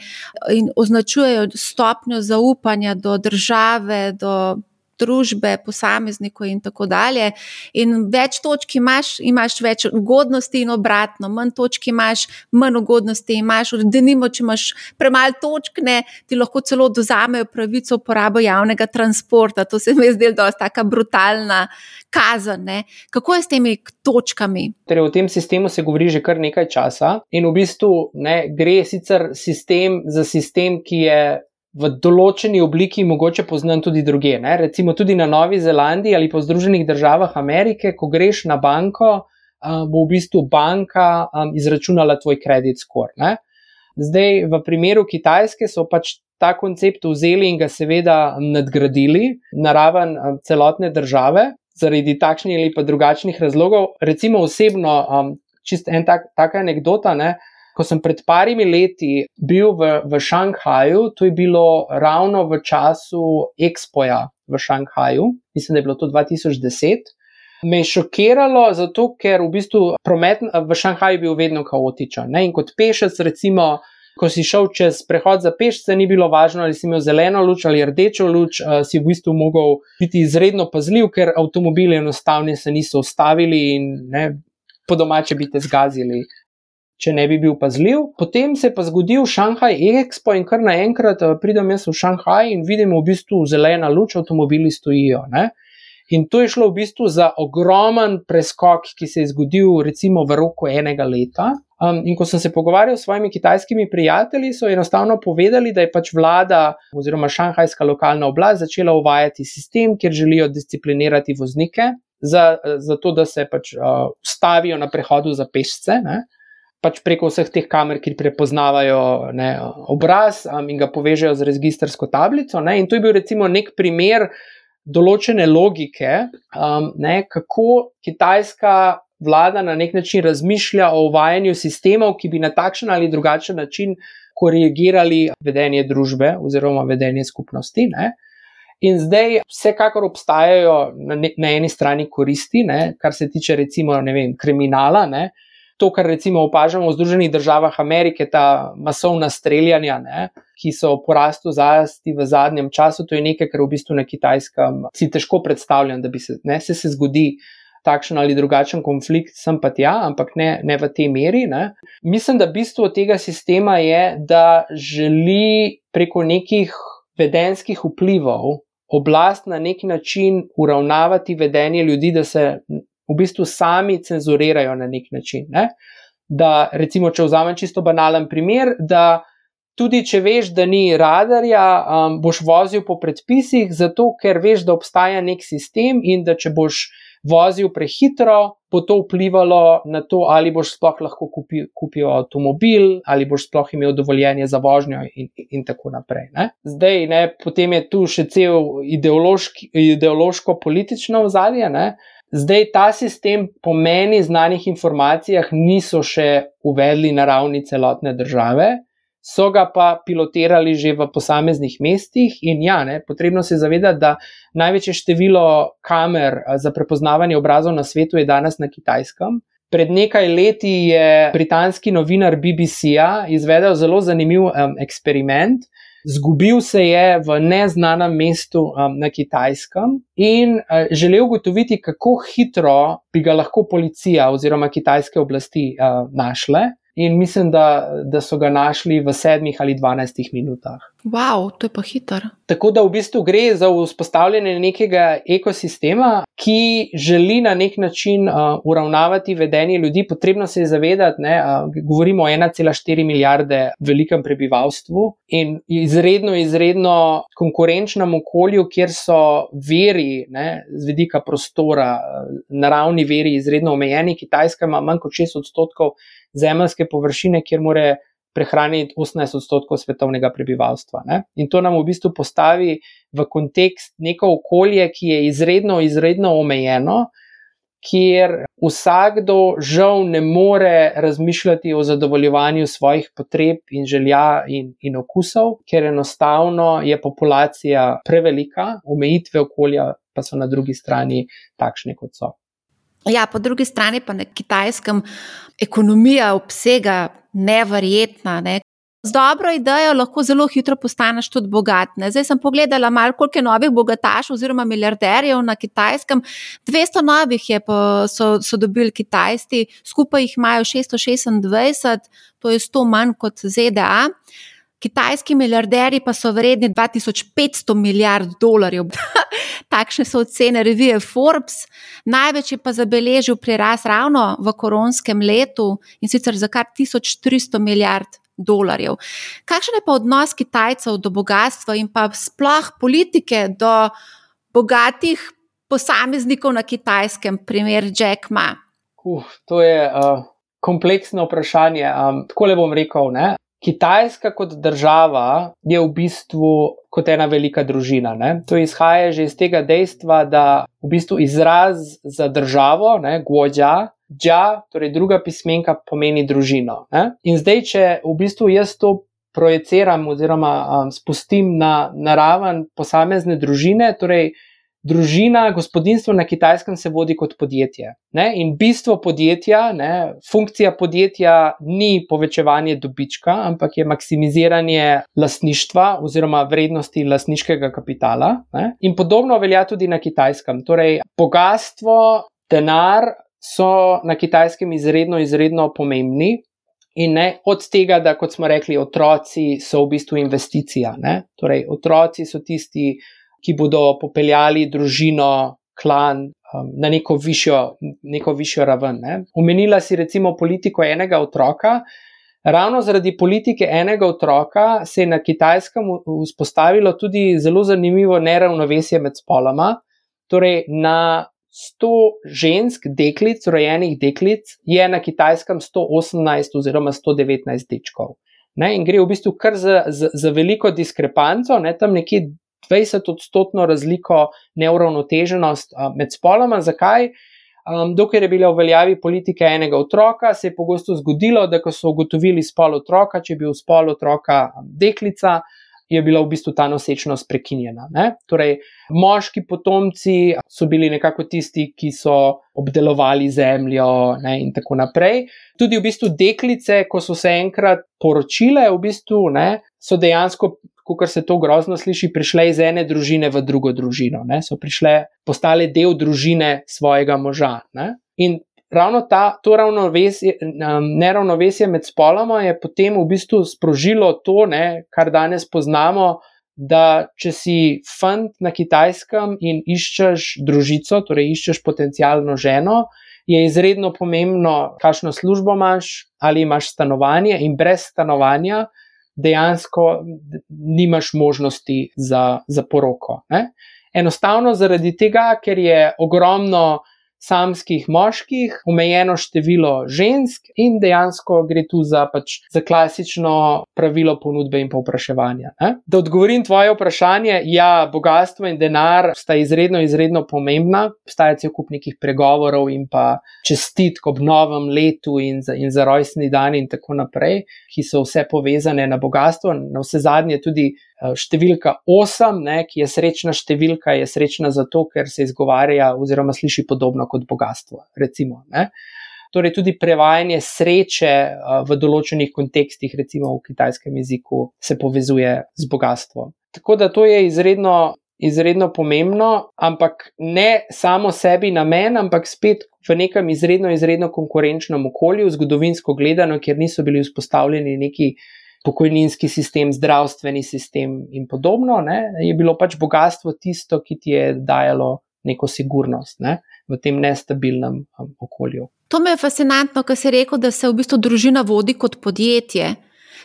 in označujejo stopnjo zaupanja do države, do družbe, posameznikov in tako dalje. In več točk imaš, imaš več ugodnosti in obratno, manj točk imaš, manj ugodnosti imaš. Denimo, če imaš premalo točk, ne, ti lahko celo dozamejo pravico uporabo javnega transporta. To se mi je zdelo dosta taka brutalna kazen. Ne. Kako je s temi točkami? Torej, o tem sistemu se govori že kar nekaj časa in v bistvu ne, gre sicer sistem za sistem, ki je v določeni obliki mogoče poznan tudi druge. Ne? Recimo tudi na Novi Zelandiji ali v Združenih državah Amerike, ko greš na banko, bo v bistvu banka izračunala tvoj kredit score. Ne? Zdaj, v primeru Kitajske so pač ta koncept vzeli in ga seveda nadgradili na raven celotne države, zaradi takšnih ali pa drugačnih razlogov. Recimo osebno, čist en tak, taka anekdota. Ne? Ko sem pred parimi leti bil v, v Šanghaju, to je bilo ravno v času Expoja v Šanghaju, mislim, da je bilo to 2010. Me je šokiralo, zato ker v bistvu promet v Šanghaju bil vedno kaotičen. Ne? In kot pešec, recimo, ko si šel čez prehod za pešce, ni bilo važno, ali si imel zeleno luč ali rdečo luč, uh, si v bistvu mogel biti izredno pazljiv, ker avtomobili enostavno se niso ustavili in ne, po domače bi te zgazili če ne bi bil pazljiv. Potem se je pa zgodil Šanghaj Expo in kar naenkrat eh, pridem jaz v Šanghaj in vidim v bistvu zelena luč, avtomobili stojijo. Ne? In to je šlo v bistvu za ogromen preskok, ki se je zgodil recimo v roku enega leta. Um, in ko sem se pogovarjal s svojimi kitajskimi prijatelji, so enostavno povedali, da je pač vlada oziroma šanghajska lokalna oblast začela uvajati sistem, kjer želijo disciplinirati voznike, za, za to, da se pač uh, stavijo na prehodu za pešce. Ne? Pač preko vseh teh kamer, ki prepoznavajo ne, obraz um, in ga povežejo z registrsko tablico. Ne, in to je bil recimo nek primer določene logike, um, ne, kako kitajska vlada na nek način razmišlja o uvajanju sistemov, ki bi na takšen ali drugačen način korigirali vedenje družbe oziroma vedenje skupnosti. Ne. In zdaj, vsekakor obstajajo na, ne, na eni strani koristi, ne, kar se tiče recimo vem, kriminala, ne, uh, to, kar recimo opažamo v Združenih državah Amerike, ta masovna streljanja, ne, ki so porastu zasti v zadnjem času, to je nekaj, kar v bistvu na kitajskem si težko predstavljam, da bi se, ne, se, se zgodi. Takšen ali drugačen konflikt, sem pa tja, ampak ne, ne v tej meri. Ne. Mislim, da bistvo tega sistema je, da želi preko nekih vedenskih vplivov oblast na neki način uravnavati vedenje ljudi, da se v bistvu sami cenzurirajo na nek način. Ne? Da, recimo, če vzamem čisto banalen primer, da tudi če veš, da ni radarja, um, boš vozil po predpisih, zato ker veš, da obstaja nek sistem in da če boš vozil prehitro, bo to vplivalo na to, ali boš sploh lahko kupil, kupil avtomobil, ali boš sploh imel dovoljenje za vožnjo, in, in tako naprej. Ne? Zdaj, ne, potem je tu še cel ideološko-politično ozadje. Zdaj ta sistem po meni znanih informacijah niso še uvedli na ravni celotne države, so ga pa pilotirali že v posameznih mestih. In ja, ne, potrebno se zavedati, da največje število kamer za prepoznavanje obrazov na svetu je danes na kitajskem. Pred nekaj leti je britanski novinar BBC-ja izvedel zelo zanimiv um, eksperiment. Zgubil se je v neznanem mestu um, na Kitajskem in uh, želel ugotoviti, kako hitro bi ga lahko policija oziroma kitajske oblasti uh, našle in mislim, da, da so ga našli v sedmih ali dvanajstih minutah. Wow, to je pa hiter. Tako da v bistvu gre za vzpostavljanje nekega ekosistema, ki želi na nek način uh, uravnavati vedenje ljudi. Potrebno se je zavedati, da uh, govorimo o 1,4 milijarde velikem prebivalstvu in izredno, izredno konkurenčnem okolju, kjer so veri ne, z vidika prostora, naravni veri, izredno omejeni. Kitajska ima manj kot 6 odstotkov zemeljske površine, kjer more prehraniti 18 odstotkov svetovnega prebivalstva. Ne? In to nam v bistvu postavi v kontekst neko okolje, ki je izredno, izredno omejeno, kjer vsakdo žal ne more razmišljati o zadovoljevanju svojih potreb in želja in, in okusov, ker enostavno je populacija prevelika, omejitve okolja pa so na drugi strani takšne, kot so. Ja, po drugi strani pa na kitajskem ekonomija obsega neverjetna. Ne. Z dobro idejo lahko zelo hitro postaneš tudi bogat. Ne. Zdaj sem pogledala, malo, koliko je novih bogatašov oziroma milijarderjev na kitajskem. 200 novih je, so, so dobili Kitajci, skupaj jih imajo 626, to je 100 manj kot ZDA. Kitajski milijarderji pa so vredni 2500 milijard dolarjev. Takšne so ocene revije Forbes. Največ je pa zabeležil prirast ravno v koronskem letu in sicer za kar 1300 milijard dolarjev. Kakšen je pa odnos Kitajcev do bogatstva in pa sploh politike do bogatih posameznikov na kitajskem, primer Jack Ma? Uh, to je uh, kompleksno vprašanje. Um, tako le bom rekel. Ne? Kitajska kot država je v bistvu kot ena velika družina. Ne? To izhaja že iz tega dejstva, da v bistvu izraz za državo, guodja, dža, torej druga pismenka, pomeni družino. Ne? In zdaj, če v bistvu jaz to projiciram oziroma um, spustim na, na raven posamezne družine, torej družina, gospodinstvo na kitajskem se vodi kot podjetje. Ne? In bistvo podjetja, ne, funkcija podjetja ni povečevanje dobička, ampak je maksimiziranje lastništva oziroma vrednosti lastniškega kapitala. Ne? In podobno velja tudi na kitajskem. Torej, bogatstvo, denar so na kitajskem izredno, izredno pomembni. In ne od tega, da kot smo rekli, otroci so v bistvu investicija. Ne? Torej, otroci so tisti, ki bodo popeljali družino, klan um, na neko višjo, neko višjo raven. Ne. Umenila si recimo politiko enega otroka. Ravno zaradi politike enega otroka se je na kitajskem vzpostavilo tudi zelo zanimivo neravnovesje med spoloma. Torej, na 100 žensk, deklic, rojenih deklic, je na kitajskem 118 oziroma 119 dečkov. Ne, in gre v bistvu kar za, za, za veliko diskrepanco, ne, tam nekje 20-odstotno razliko neuravnoteženost med spoloma. Zakaj? Um, dokler je bila v veljavi politika enega otroka, se je pogosto zgodilo, da so ugotovili spol otroka, če je bil spol otroka deklica, je bila v bistvu ta nosečnost prekinjena. Ne? Torej, moški potomci so bili nekako tisti, ki so obdelovali zemljo ne? in tako naprej. Tudi v bistvu deklice, ko so se enkrat poročile, v bistvu, ne, so dejansko kot se to grozno sliši, prišle iz ene družine v drugo družino, ne? so prišle, postale del družine svojega moža. Ne? In ravno ta, to ravnovesje, neravnovesje med spoloma je potem v bistvu sprožilo to, ne, kar danes poznamo. da če si fant na kitajskem in iščeš družico, torej iščeš potencijalno ženo, je izredno pomembno, kakšno službo imaš, ali imaš stanovanje, in brez stanovanja dejansko nimaš možnosti za, za poroko. Ne? Enostavno zaradi tega, ker je ogromno samskih moških, omejeno število žensk, in dejansko gre tu za, pač, za klasično pravilo ponudbe in povpraševanja. Ne? Da odgovorim tvoje vprašanje, ja, bogatstvo in denar sta izredno, izredno pomembna. Obstaja cel kup nekih pregovorov in pa čestitk ob novem letu in za, in za rojstni dan in tako naprej, ki so vse povezane na bogatstvo, na vse zadnje tudi. Eh, številka 8, ne, ki je srečna številka, je srečna zato, ker se izgovarja oziroma sliši podobno kot bogatstvo. Recimo, torej, tudi prevajanje sreče eh, v določenih kontekstih, recimo v kitajskem jeziku, se povezuje z bogatstvom. Tako da to je izredno, izredno pomembno, ampak ne samo sebi namen, ampak spet v nekem izredno, izredno konkurenčnem okolju, zgodovinsko gledano, kjer niso bili vzpostavljeni neki pokojninski sistem, zdravstveni sistem in podobno, ne, je bilo pač bogatstvo tisto, ki ti je dajalo neko sigurnost ne, v tem nestabilnem um, okolju. To me je fascinantno, kar si rekel, da se v bistvu družina vodi kot podjetje.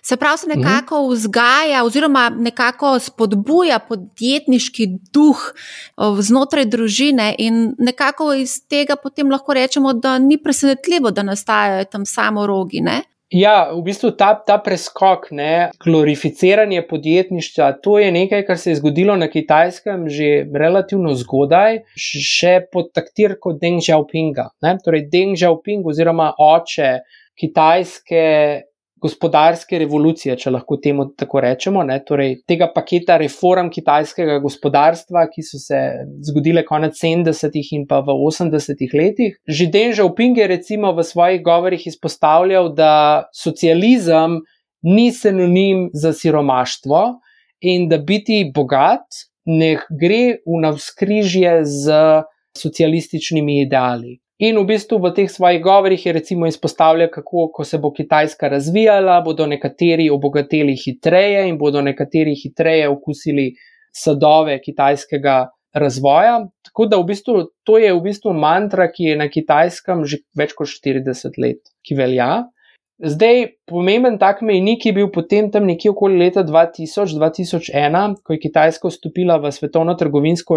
Se pravi, se nekako mhm. vzgaja oziroma nekako spodbuja podjetniški duh znotraj družine, in nekako iz tega potem lahko rečemo, da ni presenetljivo, da nastajajo tam samo rogi. Ne? Ja, v bistvu ta, ta preskok, ne, glorificiranje podjetništva, to je nekaj, kar se je zgodilo na kitajskem že relativno zgodaj, še pod taktirko Deng Xiaopinga. Ne. Torej, Deng Xiaoping oziroma oče kitajske gospodarske revolucije, če lahko temu tako rečemo, ne, torej tega paketa reform kitajskega gospodarstva, ki so se zgodile konec 70-ih in pa v 80-ih letih. Že Deng Xiaoping je recimo v svojih govorih izpostavljal, da socializem ni sinonim za siromaštvo in da biti bogat ne gre v navskrižje z socialističnimi ideali. In v bistvu v teh svojih govorih je recimo izpostavljal, kako ko se bo Kitajska razvijala, bodo nekateri obogateli hitreje in bodo nekateri hitreje okusili sadove kitajskega razvoja. Tako da v bistvu to je v bistvu mantra, ki je na kitajskem že več kot 40 let, ki velja. Zdaj, pomemben tak mejnik je bil potem tam nekje okoli leta 2000-2001, ko je Kitajska vstopila v Svetovno trgovinsko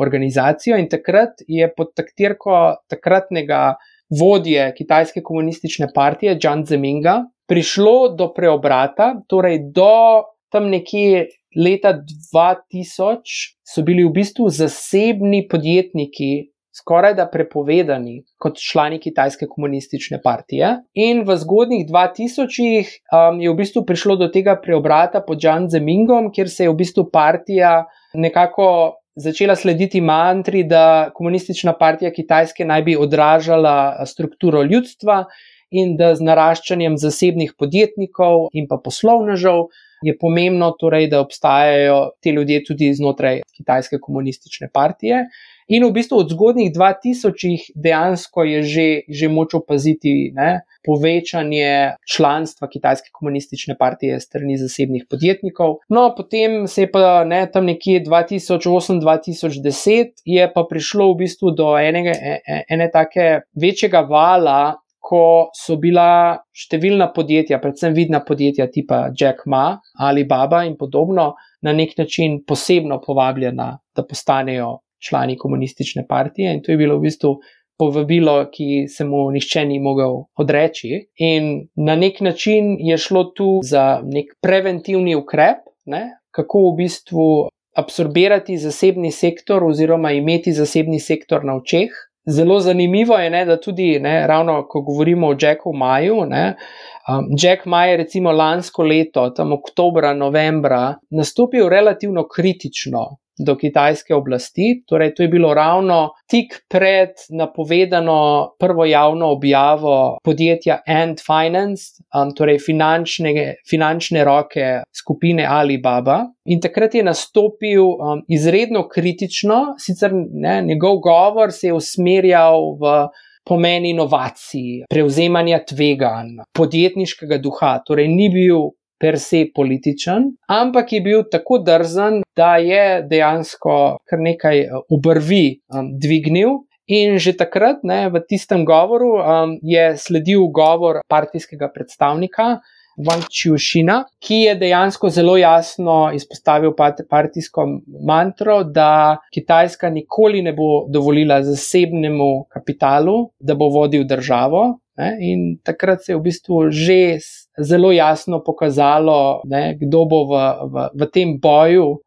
organizacijo in takrat je pod taktirko takratnega vodje Kitajske komunistične partije, Jiang Zeminga, prišlo do preobrata, torej do tam nekje leta 2000 so bili v bistvu zasebni podjetniki skoraj da prepovedani kot člani Kitajske komunistične partije. In v zgodnjih 2000-ih um, je v bistvu prišlo do tega preobrata pod Džan Zemingom, kjer se je v bistvu partija nekako začela slediti mantri, da komunistična partija Kitajske naj bi odražala strukturo ljudstva in da z naraščanjem zasebnih podjetnikov in pa poslovnežev. Je pomembno, torej, da obstajajo ti ljudje tudi znotraj Kitajske komunistične partije. In v bistvu od zgodnjih 2000 dejansko je že, že moč opaziti ne, povečanje članstva Kitajske komunistične partije strani zasebnih podjetnikov. No, potem se je pa ne, tam nekje 2008-2010 je pa prišlo v bistvu do enega, e, e, ene take večjega vala. Ko so bila številna podjetja, predvsem vidna podjetja tipa Jack Ma, Alibaba in podobno, na nek način posebno povabljena, da postanejo člani komunistične partije in to je bilo v bistvu povabilo, ki se mu nihče ni mogel odreči. In na nek način je šlo tu za nek preventivni ukrep, ne, kako v bistvu absorbirati zasebni sektor oziroma imeti zasebni sektor na očeh. Zelo zanimivo je, ne, da tudi, ne, ravno ko govorimo o Jacku Maju, ne, um, Jack Maj je recimo lansko leto, tam oktobra, novembra, nastopil relativno kritično do kitajske oblasti. Torej, to je bilo ravno tik pred napovedano prvo javno objavo podjetja Ant Finance, um, torej finančne, finančne roke skupine Alibaba. In takrat je nastopil um, izredno kritično, sicer ne, njegov govor se je usmerjal v. Pomen inovacij, prevzemanja tveganj, podjetniškega duha, torej ni bil per se političen, ampak je bil tako drzen, da je dejansko kar nekaj eh, obrvi um, dvignil. In že takrat, ne, v tistem govoru, um, je sledil govor partijskega predstavnika Wang Qiushina, ki je dejansko zelo jasno izpostavil partijsko mantro, da Kitajska nikoli ne bo dovolila zasebnemu kapitalu, da bo vodil državo. Ne, in takrat se je v bistvu že zelo jasno pokazalo, ne, kdo bo v, v, v tem boju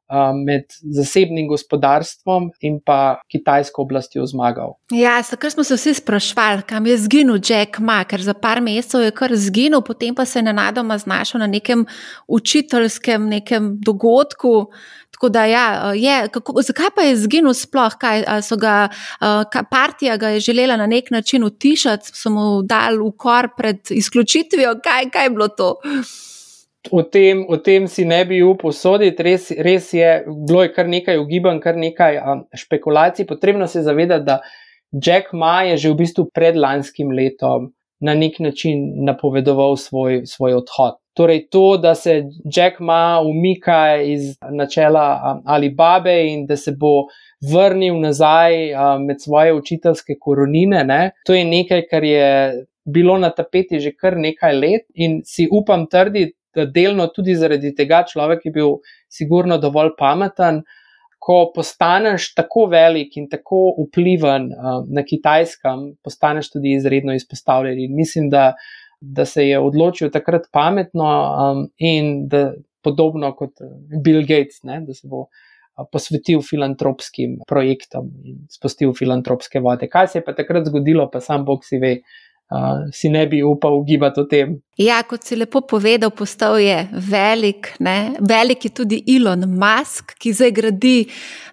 med zasebnim gospodarstvom in pa kitajsko oblastjo zmagal. Ja, takrat smo se vsi sprašvali, kam je zginil Jack Ma, ker za par mesecev je kar zginil, potem pa se je nenadoma znašel na nekem učiteljskem nekem dogodku. Tako da, ja, je, kako, zakaj pa je zginil sploh? Kaj, ga, kaj, partija ga je želela na nek način utišati, so mu dali ukor pred izključitvijo, kaj, kaj je bilo to? O tem, o tem si ne bi upal soditi, res, res je, bilo je kar nekaj ugibanj, kar nekaj um, špekulacij. Potrebno se zavedati, da Jack Ma je že v bistvu pred lanskim letom na nek način napovedoval svoj, svoj odhod. Torej, to, da se Jack Ma umika iz načela um, Alibabe in da se bo vrnil nazaj um, med svoje učiteljske koronine, ne, to je nekaj, kar je bilo na tapeti že kar nekaj let in si upam trditi, delno tudi zaradi tega človek je bil sigurno dovolj pameten. Ko postaneš tako velik in tako vpliven um, na kitajskem, postaneš tudi izredno izpostavljen. In mislim, da, da se je odločil takrat pametno um, in da podobno kot Bill Gates, ne, da se bo uh, posvetil filantropskim projektom in spustil filantropske vode. Kaj se je pa takrat zgodilo, pa sam Bog si ve. Uh, si ne bi upal ugibati o tem. Ja, kot si lepo povedal, postal je velik. Ne? Velik je tudi Elon Musk, ki zdaj gradi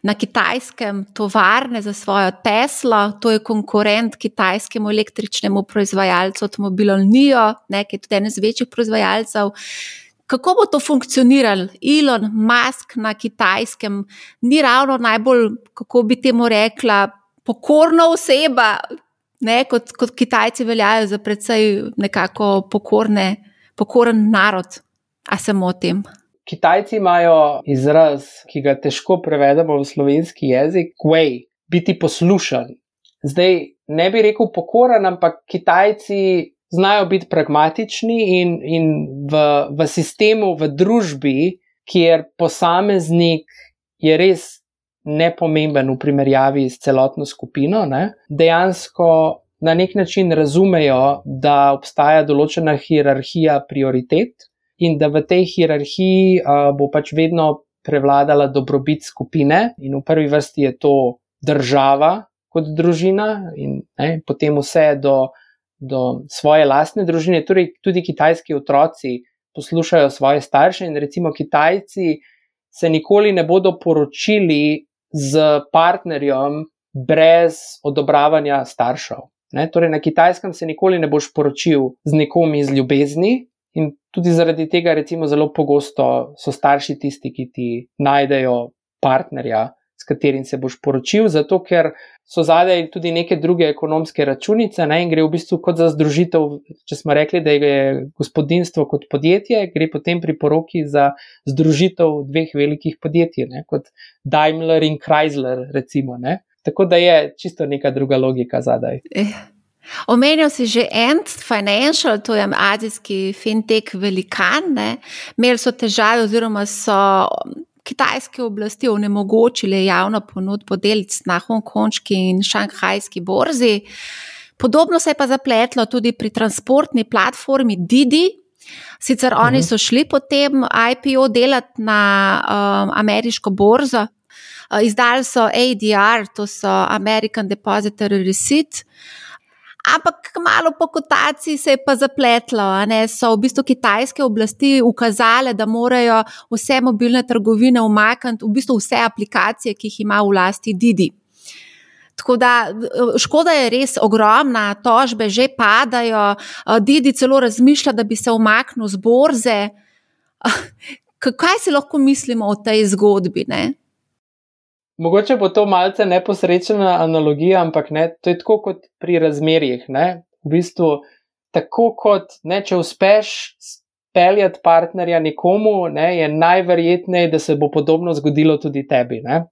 na kitajskem tovarne za svojo Teslo, to je konkurent kitajskemu električnemu proizvajalcu avtomobilov NIO, ne? ki je tudi eden iz večjih proizvajalcev. Kako bo to funkcioniralo? Elon Musk na kitajskem ni ravno najbolj, kako bi temu rekla, pokorna oseba, ne, kot, kot Kitajci veljajo za precej nekako pokorne, pokoren narod. A se motim? Kitajci imajo izraz, ki ga težko prevedemo v slovenski jezik, kuej, biti poslušan. Zdaj ne bi rekel pokoren, ampak Kitajci znajo biti pragmatični in, in v, v sistemu, v družbi, kjer posameznik je res nepomemben v primerjavi s celotno skupino, ne, dejansko na nek način razumejo, da obstaja določena hierarhija prioritet in da v tej hierarhiji uh, bo pač vedno prevladala dobrobit skupine, in v prvi vrsti je to država kot družina, in ne, potem vse do, do svoje lastne družine, torej tudi kitajski otroci. Poslušajo svoje starše, in recimo Kitajci se nikoli ne bodo poročili z partnerjem brez odobravanja staršev. Ne? Torej, na kitajskem se nikoli ne boš poročil z nekom iz ljubezni, in tudi zaradi tega, recimo, zelo pogosto so starši tisti, ki ti najdejo partnerja, s katerim se boš poročil, zato ker so zadaj tudi neke druge ekonomske računice ne? in gre v bistvu kot za združitev. Če smo rekli, da je gospodinstvo kot podjetje, gre potem pri poroki za združitev dveh velikih podjetij, ne? kot Daimler in Chrysler, recimo. Ne? Tako da je čisto neka druga logika zadaj. Eh. Omenil si že Ant Financial, to je azijski fintech velikan. Imeli so težave, oziroma so kitajske oblasti onemogočile javno ponudbo delnic na hongkonški in šanghajski borzi. Podobno se je pa zapletlo tudi pri transportni platformi Didi. Sicer oni mhm. so šli potem IPO delati na um, ameriško borzo, uh, izdali so ADR, to so American Depository Receipt. Ampak malo po kotaciji se je pa zapletlo. So v bistvu kitajske oblasti ukazale, da morajo vse mobilne trgovine umakniti, v bistvu vse aplikacije, ki jih ima v lasti Didi. Tako da škoda je res ogromna, tožbe že padajo, Didi celo razmišlja, da bi se umaknil z borze. Kaj si lahko mislimo o tej zgodbi? Ne? Mogoče bo to malce neposrečena analogija, ampak ne, to je tako kot pri razmerjih. Ne? V bistvu, tako kot ne, če uspeš peljati partnerja nekomu, ne, je najverjetneje, da se bo podobno zgodilo tudi tebi. Ne.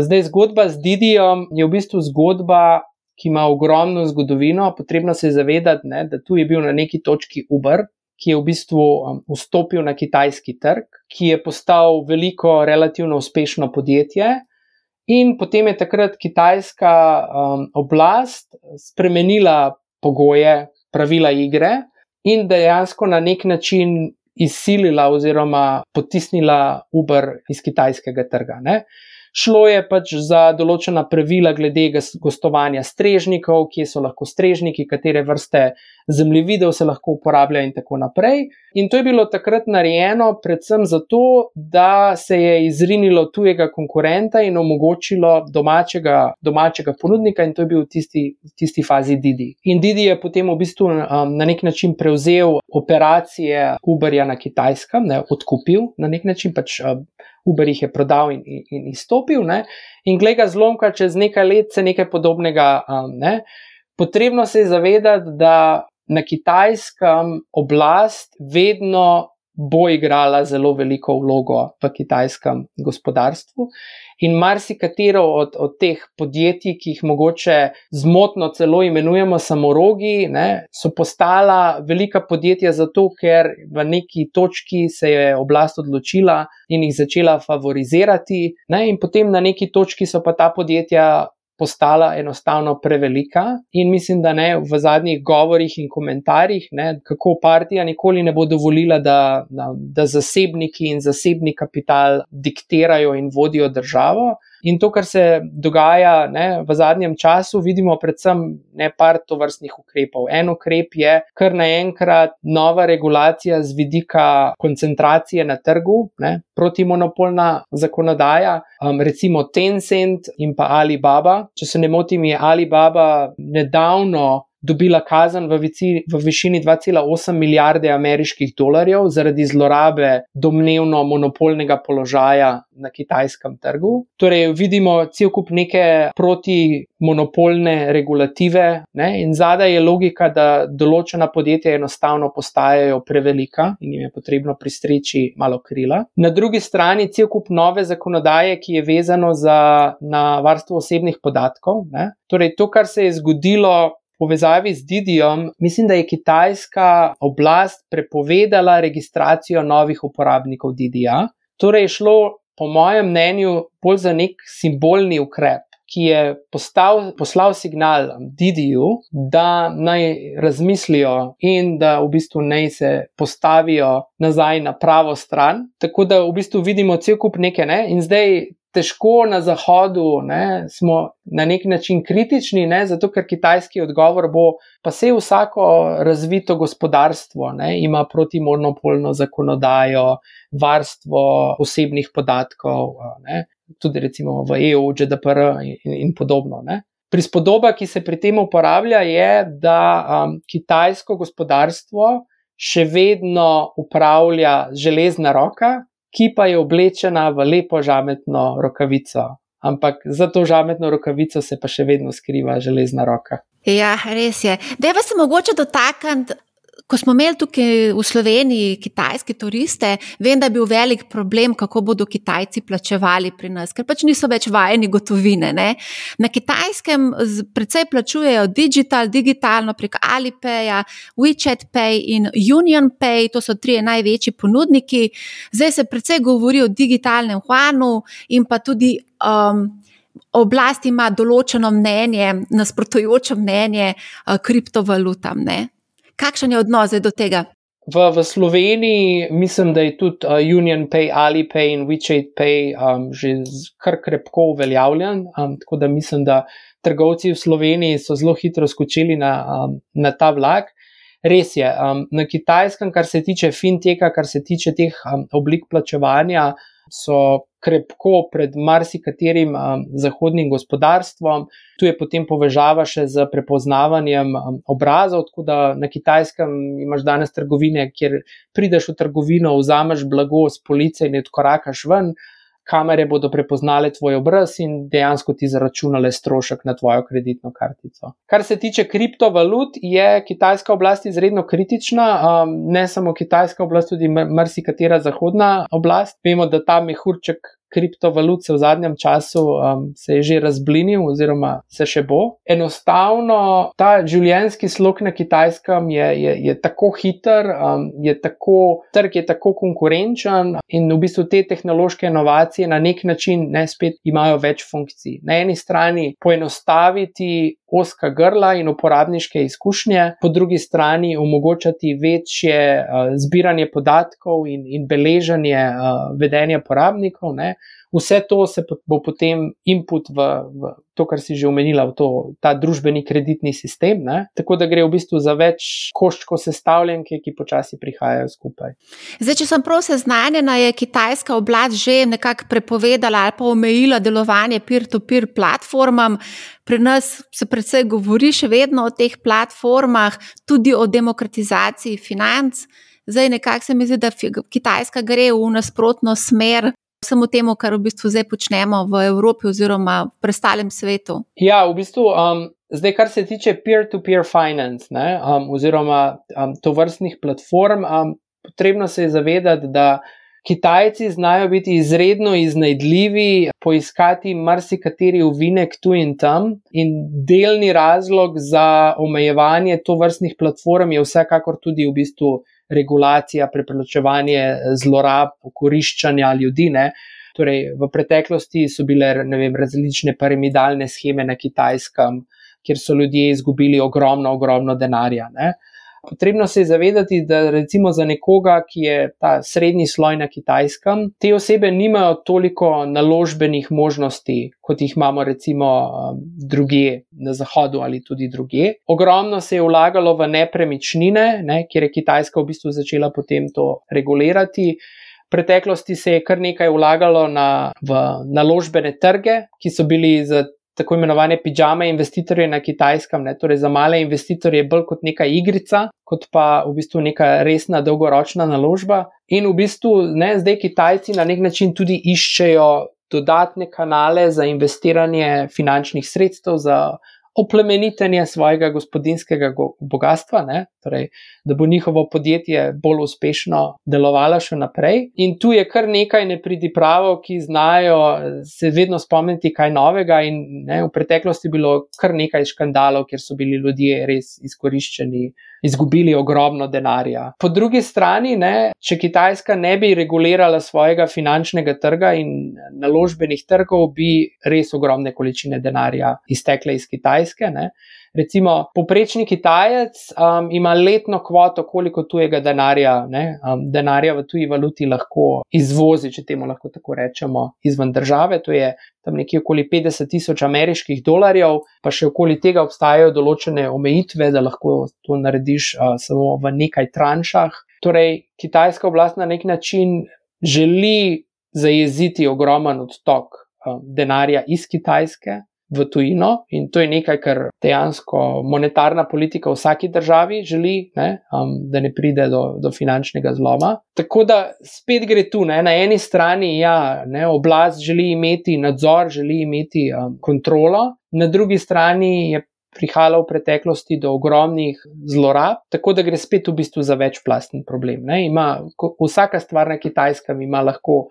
Zdaj, zgodba z Didijem je v bistvu zgodba, ki ima ogromno zgodovino. Potrebno se je zavedati, ne, da tu je bil na neki točki Uber, ki je v bistvu um, vstopil na kitajski trg, ki je postal veliko, relativno uspešno podjetje. In potem je takrat kitajska um, oblast spremenila pogoje, pravila igre in dejansko na nek način izsilila oziroma potisnila Uber iz kitajskega trga. Ne? Šlo je pač za določena pravila glede gostovanja strežnikov, kje so lahko strežniki, katere vrste zemljevidov se lahko uporablja in tako naprej. In to je bilo takrat narejeno predvsem zato, da se je izrinilo tujega konkurenta in omogočilo domačega, domačega ponudnika, in to je bil v tisti, v tisti fazi Didi. In Didi je potem v bistvu um, na nek način prevzel operacije Uberja na kitajskem, ne, odkupil na nek način pač. Um, Uber jih je prodal in, in, in izstopil, ne? in glede zlomka, čez nekaj let se nekaj podobnega. Um, ne? Potrebno se je zavedati, da na kitajskem oblast vedno bo igrala zelo veliko vlogo v kitajskem gospodarstvu. In marsikatero od, od teh podjetij, ki jih mogoče zmotno celo imenujemo samorogi, ne, so postala velika podjetja zato, ker v neki točki se je oblast odločila in jih začela favorizirati, ne, in potem na neki točki so pa ta podjetja postala enostavno prevelika. In mislim, da ne v zadnjih govorih in komentarjih, ne, kako partija nikoli ne bo dovolila, da, da, da zasebniki in zasebni kapital diktirajo in vodijo državo. In to, kar se dogaja ne, v zadnjem času, vidimo predvsem ne par tovrstnih ukrepov. En ukrep je kar naenkrat nova regulacija z vidika koncentracije na trgu, ne, protimonopolna zakonodaja, um, recimo Tencent in pa Alibaba. Če se ne motim, je Alibaba nedavno dobila kazen v, vici, v višini 2,8 milijarde ameriških dolarjev zaradi zlorabe domnevno monopolnega položaja na kitajskem trgu. Torej, vidimo cel kup neke protimonopolne regulative, ne? in zadaj je logika, da določena podjetja enostavno postajajo prevelika in jim je potrebno pristreči malo krila. Na drugi strani cel kup nove zakonodaje, ki je vezano za, na varstvo osebnih podatkov. Ne? Torej, to, kar se je zgodilo povezavi z Didijem, mislim, da je kitajska oblast prepovedala registracijo novih uporabnikov Didija. Torej je šlo, po mojem mnenju, bolj za nek simbolni ukrep. Ki je postal, poslal signal Didiju, da naj razmislijo in da v bistvu naj se postavijo nazaj na pravo stran. Tako da v bistvu vidimo cel kup neke, ne? in zdaj težko na Zahodu, ne, smo na nek način kritični, ne, zato ker kitajski odgovor bo, pa se vsako razvito gospodarstvo ne, ima protimonopolno zakonodajo, varstvo osebnih podatkov, ne, tudi recimo v EU, GDPR in, in podobno. Ne. Prispodoba, ki se pri tem uporablja, je, da um, kitajsko gospodarstvo še vedno upravlja železna roka, ki pa je oblečena v lepo žametno rokavico. Ampak za to žametno rokavico se pa še vedno skriva železna roka. Ja, res je. Deva se mogoče dotakniti Ko smo imeli tukaj v Sloveniji kitajske turiste, vem, da je bil velik problem, kako bodo Kitajci plačevali pri nas, ker pač niso več vajeni gotovine. Ne? Na kitajskem precej plačujejo digital, digitalno prek Alipaya, WeChat Pay in Union Pay, to so tri največji ponudniki. Zdaj se precej govori o digitalnem huanu in pa tudi. Um, Oblast ima določeno mnenje, nasprotujoče mnenje uh, kriptovalutam. Ne? Kakšen je odnos do tega? V, v Sloveniji mislim, da je tudi uh, Union Pay, Alipay in WeChat Pay um, že kar krepko uveljavljen. Um, tako da mislim, da trgovci v Sloveniji so zelo hitro skočili na, um, na ta vlak. Res je, um, na kitajskem, kar se tiče finteka, kar se tiče teh um, oblik plačevanja, so krepko pred marsikaterim um, zahodnim gospodarstvom. Tu je potem povezava še z prepoznavanjem um, obrazov, tako da na kitajskem imaš danes trgovine, kjer prideš v trgovino, vzameš blago z police in odkorakaš ven. Kamere bodo prepoznale tvoj obraz in dejansko ti zaračunale strošek na tvojo kreditno kartico. Kar se tiče kriptovalut, je kitajska oblast izredno kritična, um, ne samo kitajska oblast, tudi marsikatera zahodna oblast. Vemo, da ta mehurček kriptovalut se v zadnjem času um, se je že razblinil, oziroma se še bo. Enostavno ta življenjski slog na kitajskem je, je, je tako hiter, um, je tako, trg je tako konkurenčen in v bistvu te tehnološke inovacije na nek način ne spet imajo več funkcij. Na eni strani poenostaviti oska grla in uporabniške izkušnje, po drugi strani omogočati večje uh, zbiranje podatkov in, in beleženje uh, vedenja porabnikov. Ne. Vse to se bo potem input v, v to, kar si že omenila, v to, ta družbeni kreditni sistem. Ne? Tako da gre v bistvu za več koščkov sestavljenke, ki počasi prihajajo skupaj. Zdaj, če sem prav seznanjena, je kitajska oblast že nekako prepovedala ali pa omejila delovanje peer-to-peer platformam. Pri nas se predvsej govori še vedno o teh platformah, tudi o demokratizaciji financ. Zdaj, nekako se mi zdi, da Kitajska gre v nasprotno smer vsemu temu, kar v bistvu zdaj počnemo v Evropi oziroma v preostalem svetu? Ja, v bistvu, um, zdaj, kar se tiče peer-to-peer finance ne, um, oziroma um, to vrstnih platform, um, potrebno se je zavedati, da Kitajci znajo biti izredno iznajdljivi, poiskati marsikateri uvinek tu in tam, in delni razlog za omejevanje to vrstnih platform je vsekakor tudi v bistvu regulacija, preprečevanje zlorab, okoriščanja ljudi. Ne. Torej, v preteklosti so bile vem, različne piramidalne scheme na kitajskem, kjer so ljudje izgubili ogromno, ogromno denarja. Ne. Potrebno se je zavedati, da recimo za nekoga, ki je ta srednji sloj na kitajskem, te osebe nimajo toliko naložbenih možnosti, kot jih imamo recimo um, druge na zahodu ali tudi druge. Ogromno se je vlagalo v nepremičnine, ne, kjer je Kitajska v bistvu začela potem to regulirati. V preteklosti se je kar nekaj vlagalo na, v naložbene trge, ki so bili za tako imenovane pijame investitorje na kitajskem, ne, torej za male investitorje bolj kot neka igrica, kot pa v bistvu neka resna dolgoročna naložba. In v bistvu ne, zdaj Kitajci na nek način tudi iščejo dodatne kanale za investiranje finančnih sredstev, za oplemenitenje svojega gospodinskega bogatstva, ne? torej, da bo njihovo podjetje bolj uspešno delovalo še naprej. In tu je kar nekaj nepridipravov, ki znajo se vedno spomniti kaj novega. In, ne, v preteklosti je bilo kar nekaj škandalov, kjer so bili ljudje res izkoriščeni izgubili ogromno denarja. Po drugi strani, ne, če Kitajska ne bi regulirala svojega finančnega trga in naložbenih trgov, bi res ogromne količine denarja iztekle iz Kitajske. Ne. Recimo, poprečni Kitajec um, ima letno kvoto, koliko tujega denarja, ne, um, denarja v tuji valuti lahko izvozi, če temu lahko tako rečemo, izven države. To je tam nekje okoli 50 tisoč ameriških dolarjev, pa še okoli tega obstajajo določene omejitve, da lahko to narediš uh, samo v nekaj tranšah. Torej, kitajska oblast na nek način želi zajeziti ogromen odtok um, denarja iz Kitajske v tujino in to je nekaj, kar dejansko monetarna politika v vsaki državi želi, ne, um, da ne pride do, do finančnega zloma. Tako da spet gre tu, ne, na eni strani, ja, ne, oblast želi imeti nadzor, želi imeti um, kontrolo, na drugi strani je. Prihajalo v preteklosti do ogromnih zlorab, tako da gre spet v bistvu za večplastni problem. Ima, vsaka stvar na kitajskem ima lahko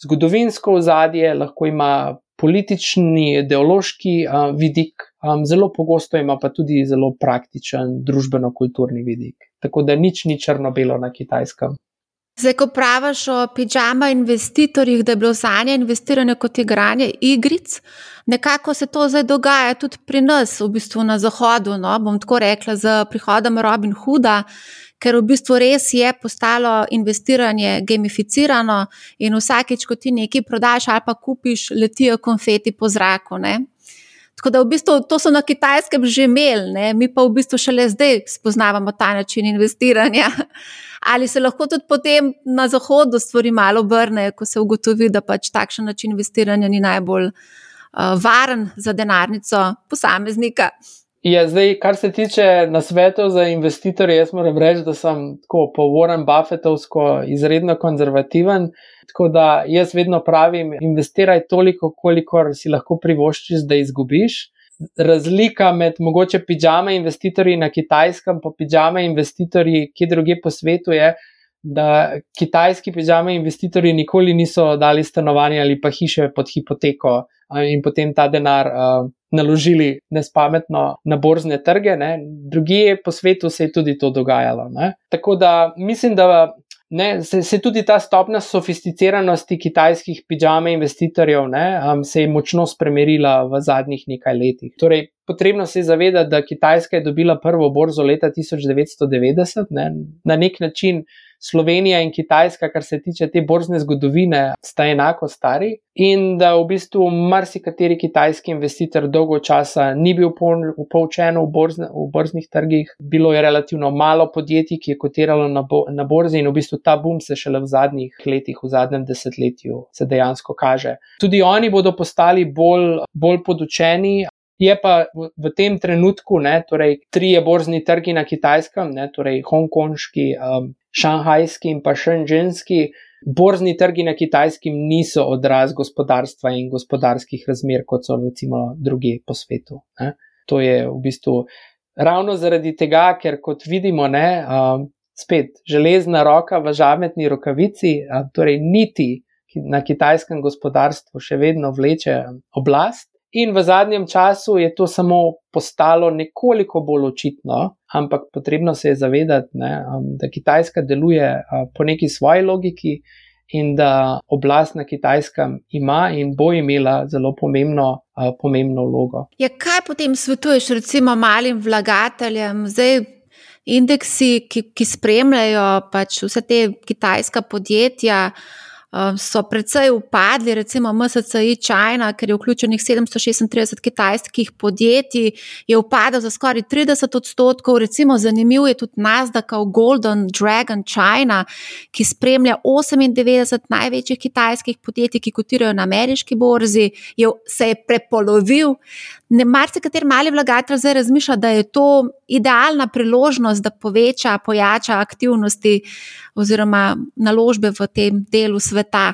zgodovinsko ozadje, lahko ima politični, ideološki uh, vidik, um, zelo pogosto ima pa tudi zelo praktičen družbeno-kulturni vidik. Tako da nič ni črno-belo na kitajskem. Zdaj, ko praviš o pijama investitorjih, da je bilo za nje investiranje kot igranje igric, nekako se to zdaj dogaja tudi pri nas, v bistvu na zahodu. No? Bom tako rekla, z prihodom Robin Hooda, ker v bistvu res je postalo investiranje gamificirano in vsakeč, ko ti nekaj prodaš ali pa kupiš, letijo konfeti po zraku. Ne? Tako da v bistvu to so na kitajskem že imeli, ne? mi pa v bistvu šele zdaj spoznavamo ta način investiranja. Ali se lahko tudi potem na zahodu stvari malo obrnejo, ko se ugotovi, da pač takšen način investiranja ni najbolj uh, varen za denarnico posameznika. Ja, zdaj, kar se tiče nasvetov za investitorje, jaz moram reči, da sem tako po Warren Buffettovsko izredno konzervativen. Tako da jaz vedno pravim, investiraj toliko, kolikor si lahko privoščiš, da izgubiš. Razlika med mogoče pijama investitorji na kitajskem in pijama investitorji, ki druge po svetu je, da kitajski pijama investitorji nikoli niso dali stanovanja ali pa hiše pod hipoteko in potem ta denar uh, naložili nespametno na borzne trge. Ne. Drugi po svetu se je tudi to dogajalo. Ne. Tako da mislim, da ne, se, se tudi ta stopna sofisticiranosti kitajskih pijama investitorjev ne, um, se je močno spremenila v zadnjih nekaj letih. Torej, potrebno se je zavedati, da Kitajska je dobila prvo borzo leta 1990, ne, na nek način. Slovenija in Kitajska, kar se tiče te borzne zgodovine, sta enako stari in da v bistvu marsikateri kitajski investitor dolgo časa ni bil upolčen v, borzne, v borznih trgih. Bilo je relativno malo podjetij, ki je kotiralo na, bo, na borzi in v bistvu ta boom se šele v zadnjih letih, v zadnjem desetletju, se dejansko kaže. Tudi oni bodo postali bolj, bolj podučeni. Je pa v, tem trenutku, ne, torej, trije borzni trgi na kitajskem, ne, torej hongkonški, um, šanghajski in pa šenženski, borzni trgi na kitajskem niso odraz gospodarstva in gospodarskih razmer, kot so recimo druge po svetu. Ne. To je v bistvu ravno zaradi tega, ker kot vidimo, ne, um, spet železna roka v žametni rokavici, um, torej niti na kitajskem gospodarstvu še vedno vleče oblast. In v zadnjem času je to samo postalo nekoliko bolj očitno, ampak potrebno se je zavedati, ne, um, da Kitajska deluje uh, po neki svoji logiki in da oblast na Kitajskem ima in bo imela zelo pomembno, uh, pomembno vlogo. Ja, kaj potem svetuješ, recimo, malim vlagateljem? Zdaj, indeksi, ki, ki spremljajo pač vse te kitajska podjetja. Ehm, so precej upadli, recimo MSCI China, ker je vključenih 736 kitajskih podjetij, je upadel za skoraj 30 odstotkov. Recimo zanimiv je tudi Nasdaq Golden Dragon China, ki spremlja 98 največjih kitajskih podjetij, ki kotirajo na ameriški borzi, je, se je prepolovil. Ne marsikateri mali vlagatelj zdaj razmišlja, da je to idealna priložnost, da poveča, pojača aktivnosti oziroma naložbe v tem delu sveta.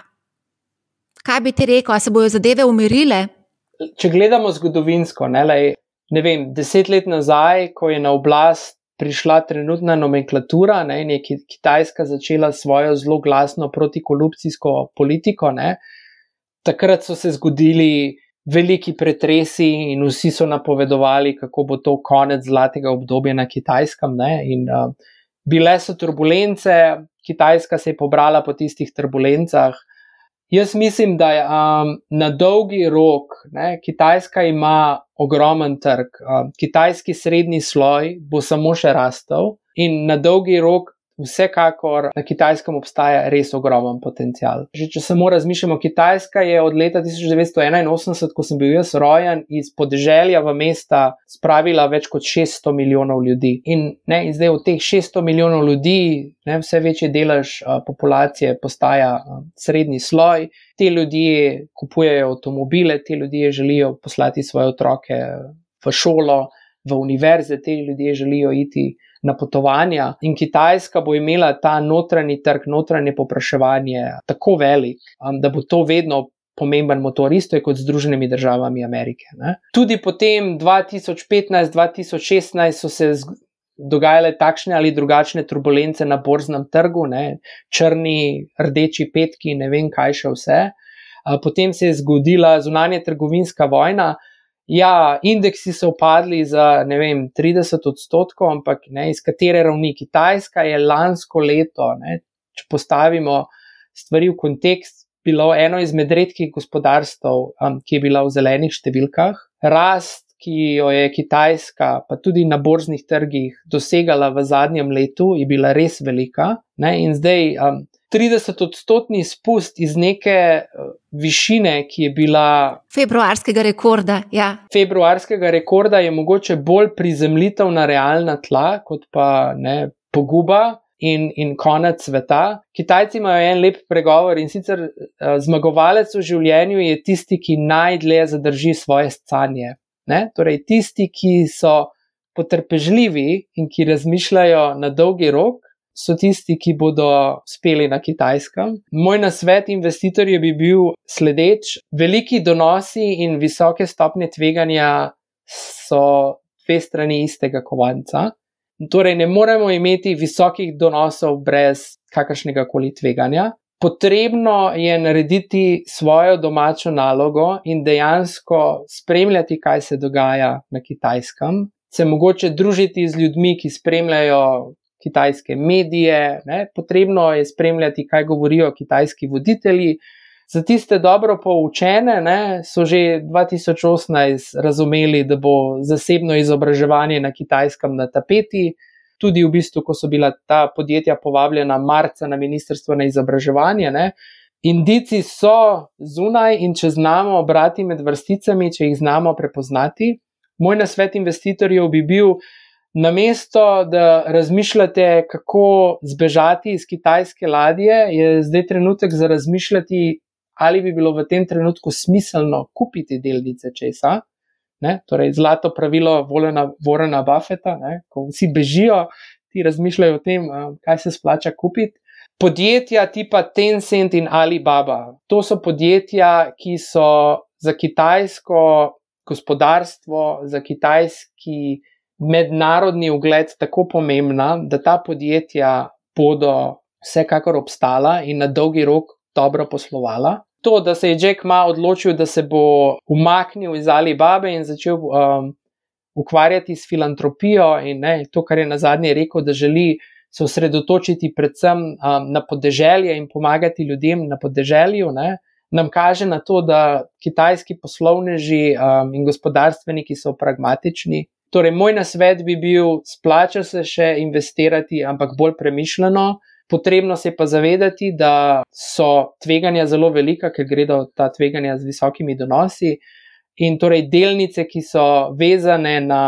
Kaj bi ti rekel, a se bodo zadeve umirile? Če gledamo zgodovinsko, ne, lej, ne vem, deset let nazaj, ko je na oblast prišla trenutna nomenklatura ne, in je Kitajska začela svojo zelo glasno protikorupcijsko politiko, ne, takrat so se zgodili veliki pretresi in vsi so napovedovali, kako bo to konec zlatega obdobja na kitajskem. Ne, in, uh, bile so turbulence, Kitajska se je pobrala po tistih turbulencah. Jaz mislim, da je um, na dolgi rok ne, Kitajska ima ogromen trg, um, kitajski srednji sloj bo samo še rastel in na dolgi rok Vsekakor na kitajskem obstaja res ogromen potencial. Že če samo razmišljamo, Kitajska je od leta 1981, ko sem bil jaz rojen, iz podeželja v mesta spravila več kot 600 milijonov ljudi. In, ne, in zdaj od teh 600 milijonov ljudi, ne, vse večji delež a, populacije postaja a, srednji sloj. Te ljudje kupujejo avtomobile, te ljudje želijo poslati svoje otroke v šolo, v univerze, te ljudje želijo iti na potovanja, in Kitajska bo imela ta notranji trg, notranje popraševanje tako velik, um, da bo to vedno pomemben motor, isto je kot Združenimi državami Amerike. Ne. Tudi potem 2015-2016 so se dogajale takšne ali drugačne turbulence na borznem trgu, ne, črni, rdeči petki, ne vem kaj še vse. Potem se je zgodila zunanja trgovinska vojna, Ja, indeksi so upadli za vem, 30 odstotkov, ampak ne, iz katere ravni Kitajska je lansko leto, ne, če postavimo stvari v kontekst, bilo eno izmed redkih gospodarstv, um, ki je bila v zelenih številkah. Rast, ki jo je Kitajska, pa tudi na borznih trgih, dosegala v zadnjem letu, je bila res velika. Ne, in zdaj um, 30-odstotni spust iz neke uh, višine, ki je bila. Februarskega rekorda. Ja. Februarskega rekorda je mogoče bolj prizemljitev na realna tla, kot pa ne, poguba. In, in konec sveta. Kitajci imajo en lep pregovor in sicer uh, zmagovalec v življenju je tisti, ki najdlje zadrži svoje stanje. Ne? Torej, tisti, ki so potrpežljivi in ki razmišljajo na dolgi rok, so tisti, ki bodo uspeli na kitajskem. Moj nasvet investitorjem bi bil sledeč: veliki donosi in visoke stopnje tveganja so dve strani istega kovanca. Torej, ne moremo imeti visokih donosov brez kakršnega koli tveganja. Potrebno je narediti svojo domačo nalogo in dejansko spremljati, kaj se dogaja na kitajskem, se mogoče družiti z ljudmi, ki spremljajo kitajske medije, ne? potrebno je spremljati, kaj govorijo kitajski voditelji. Za tiste dobro poučene ne, so že 2018 razumeli, da bo zasebno izobraževanje na kitajskem na tapeti. Tudi v bistvu, ko so bila ta podjetja povabljena marca na Ministrstvo za izobraževanje. Ne. Indici so zunaj in če znamo brati med vrsticami, če jih znamo prepoznati. Moj nasvet investitorjev bi bil, namesto da razmišljate, kako zbežati iz kitajske ladje, je zdaj trenutek za razmišljati, ali bi bilo v tem trenutku smiselno kupiti delnice česa. Ne? Torej, zlato pravilo Vorena Buffeta, ne? ko vsi bežijo, ti razmišljajo o tem, kaj se splača kupiti. Podjetja tipa Tencent in Alibaba, to so podjetja, ki so za kitajsko gospodarstvo, za kitajski mednarodni ugled tako pomembna, da ta podjetja bodo vsekakor obstala in na dolgi rok dobro poslovala. To, da se je Jack Ma odločil, da se bo umaknil iz Alibabe in začel um, ukvarjati s filantropijo, in ne, to, kar je na zadnje rekel, da želi se osredotočiti predvsem um, na podeželje in pomagati ljudem na podeželju, ne, nam kaže na to, da kitajski poslovneži um, in gospodarstveniki so pragmatični, Torej, moj nasvet bi bil, splača se še investirati, ampak bolj premišljeno. Potrebno se pa zavedati, da so tveganja zelo velika, ker gredo ta tveganja z visokimi donosi. In torej delnice, ki so vezane na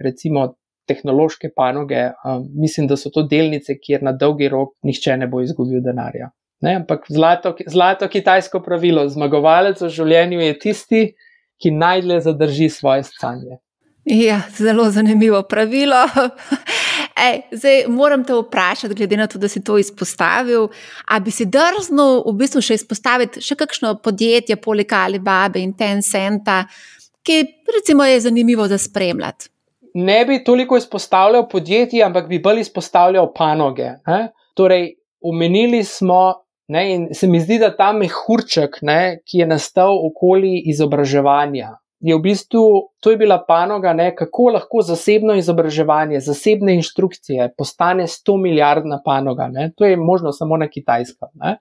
recimo tehnološke panoge, um, mislim, da so to delnice, kjer na dolgi rok nihče ne bo izgubil denarja. Ne? Ampak zlato, zlato kitajsko pravilo, zmagovalec v življenju je tisti, ki najdlje zadrži svoje stanje. Ja, zelo zanimivo pravilo. Ej, zdaj moram te vprašati, glede na to, da si to izpostavil. Ali bi si drznil v bistvu še izpostaviti še kakšno podjetje, poleg Alibaba in Tencenta, ki recimo je zanimivo za spremljati? Ne bi toliko izpostavljal podjetij, ampak bi bolj izpostavljal panoge. Ne? Torej, omenili smo, ne, in se mi zdi, da ta mehurček, ne, ki je nastal okoli izobraževanja, je v bistvu to je bila panoga, ne, kako lahko zasebno izobraževanje, zasebne inštrukcije postane 100 milijardna panoga. Ne. To je možno samo na kitajskem. Ne.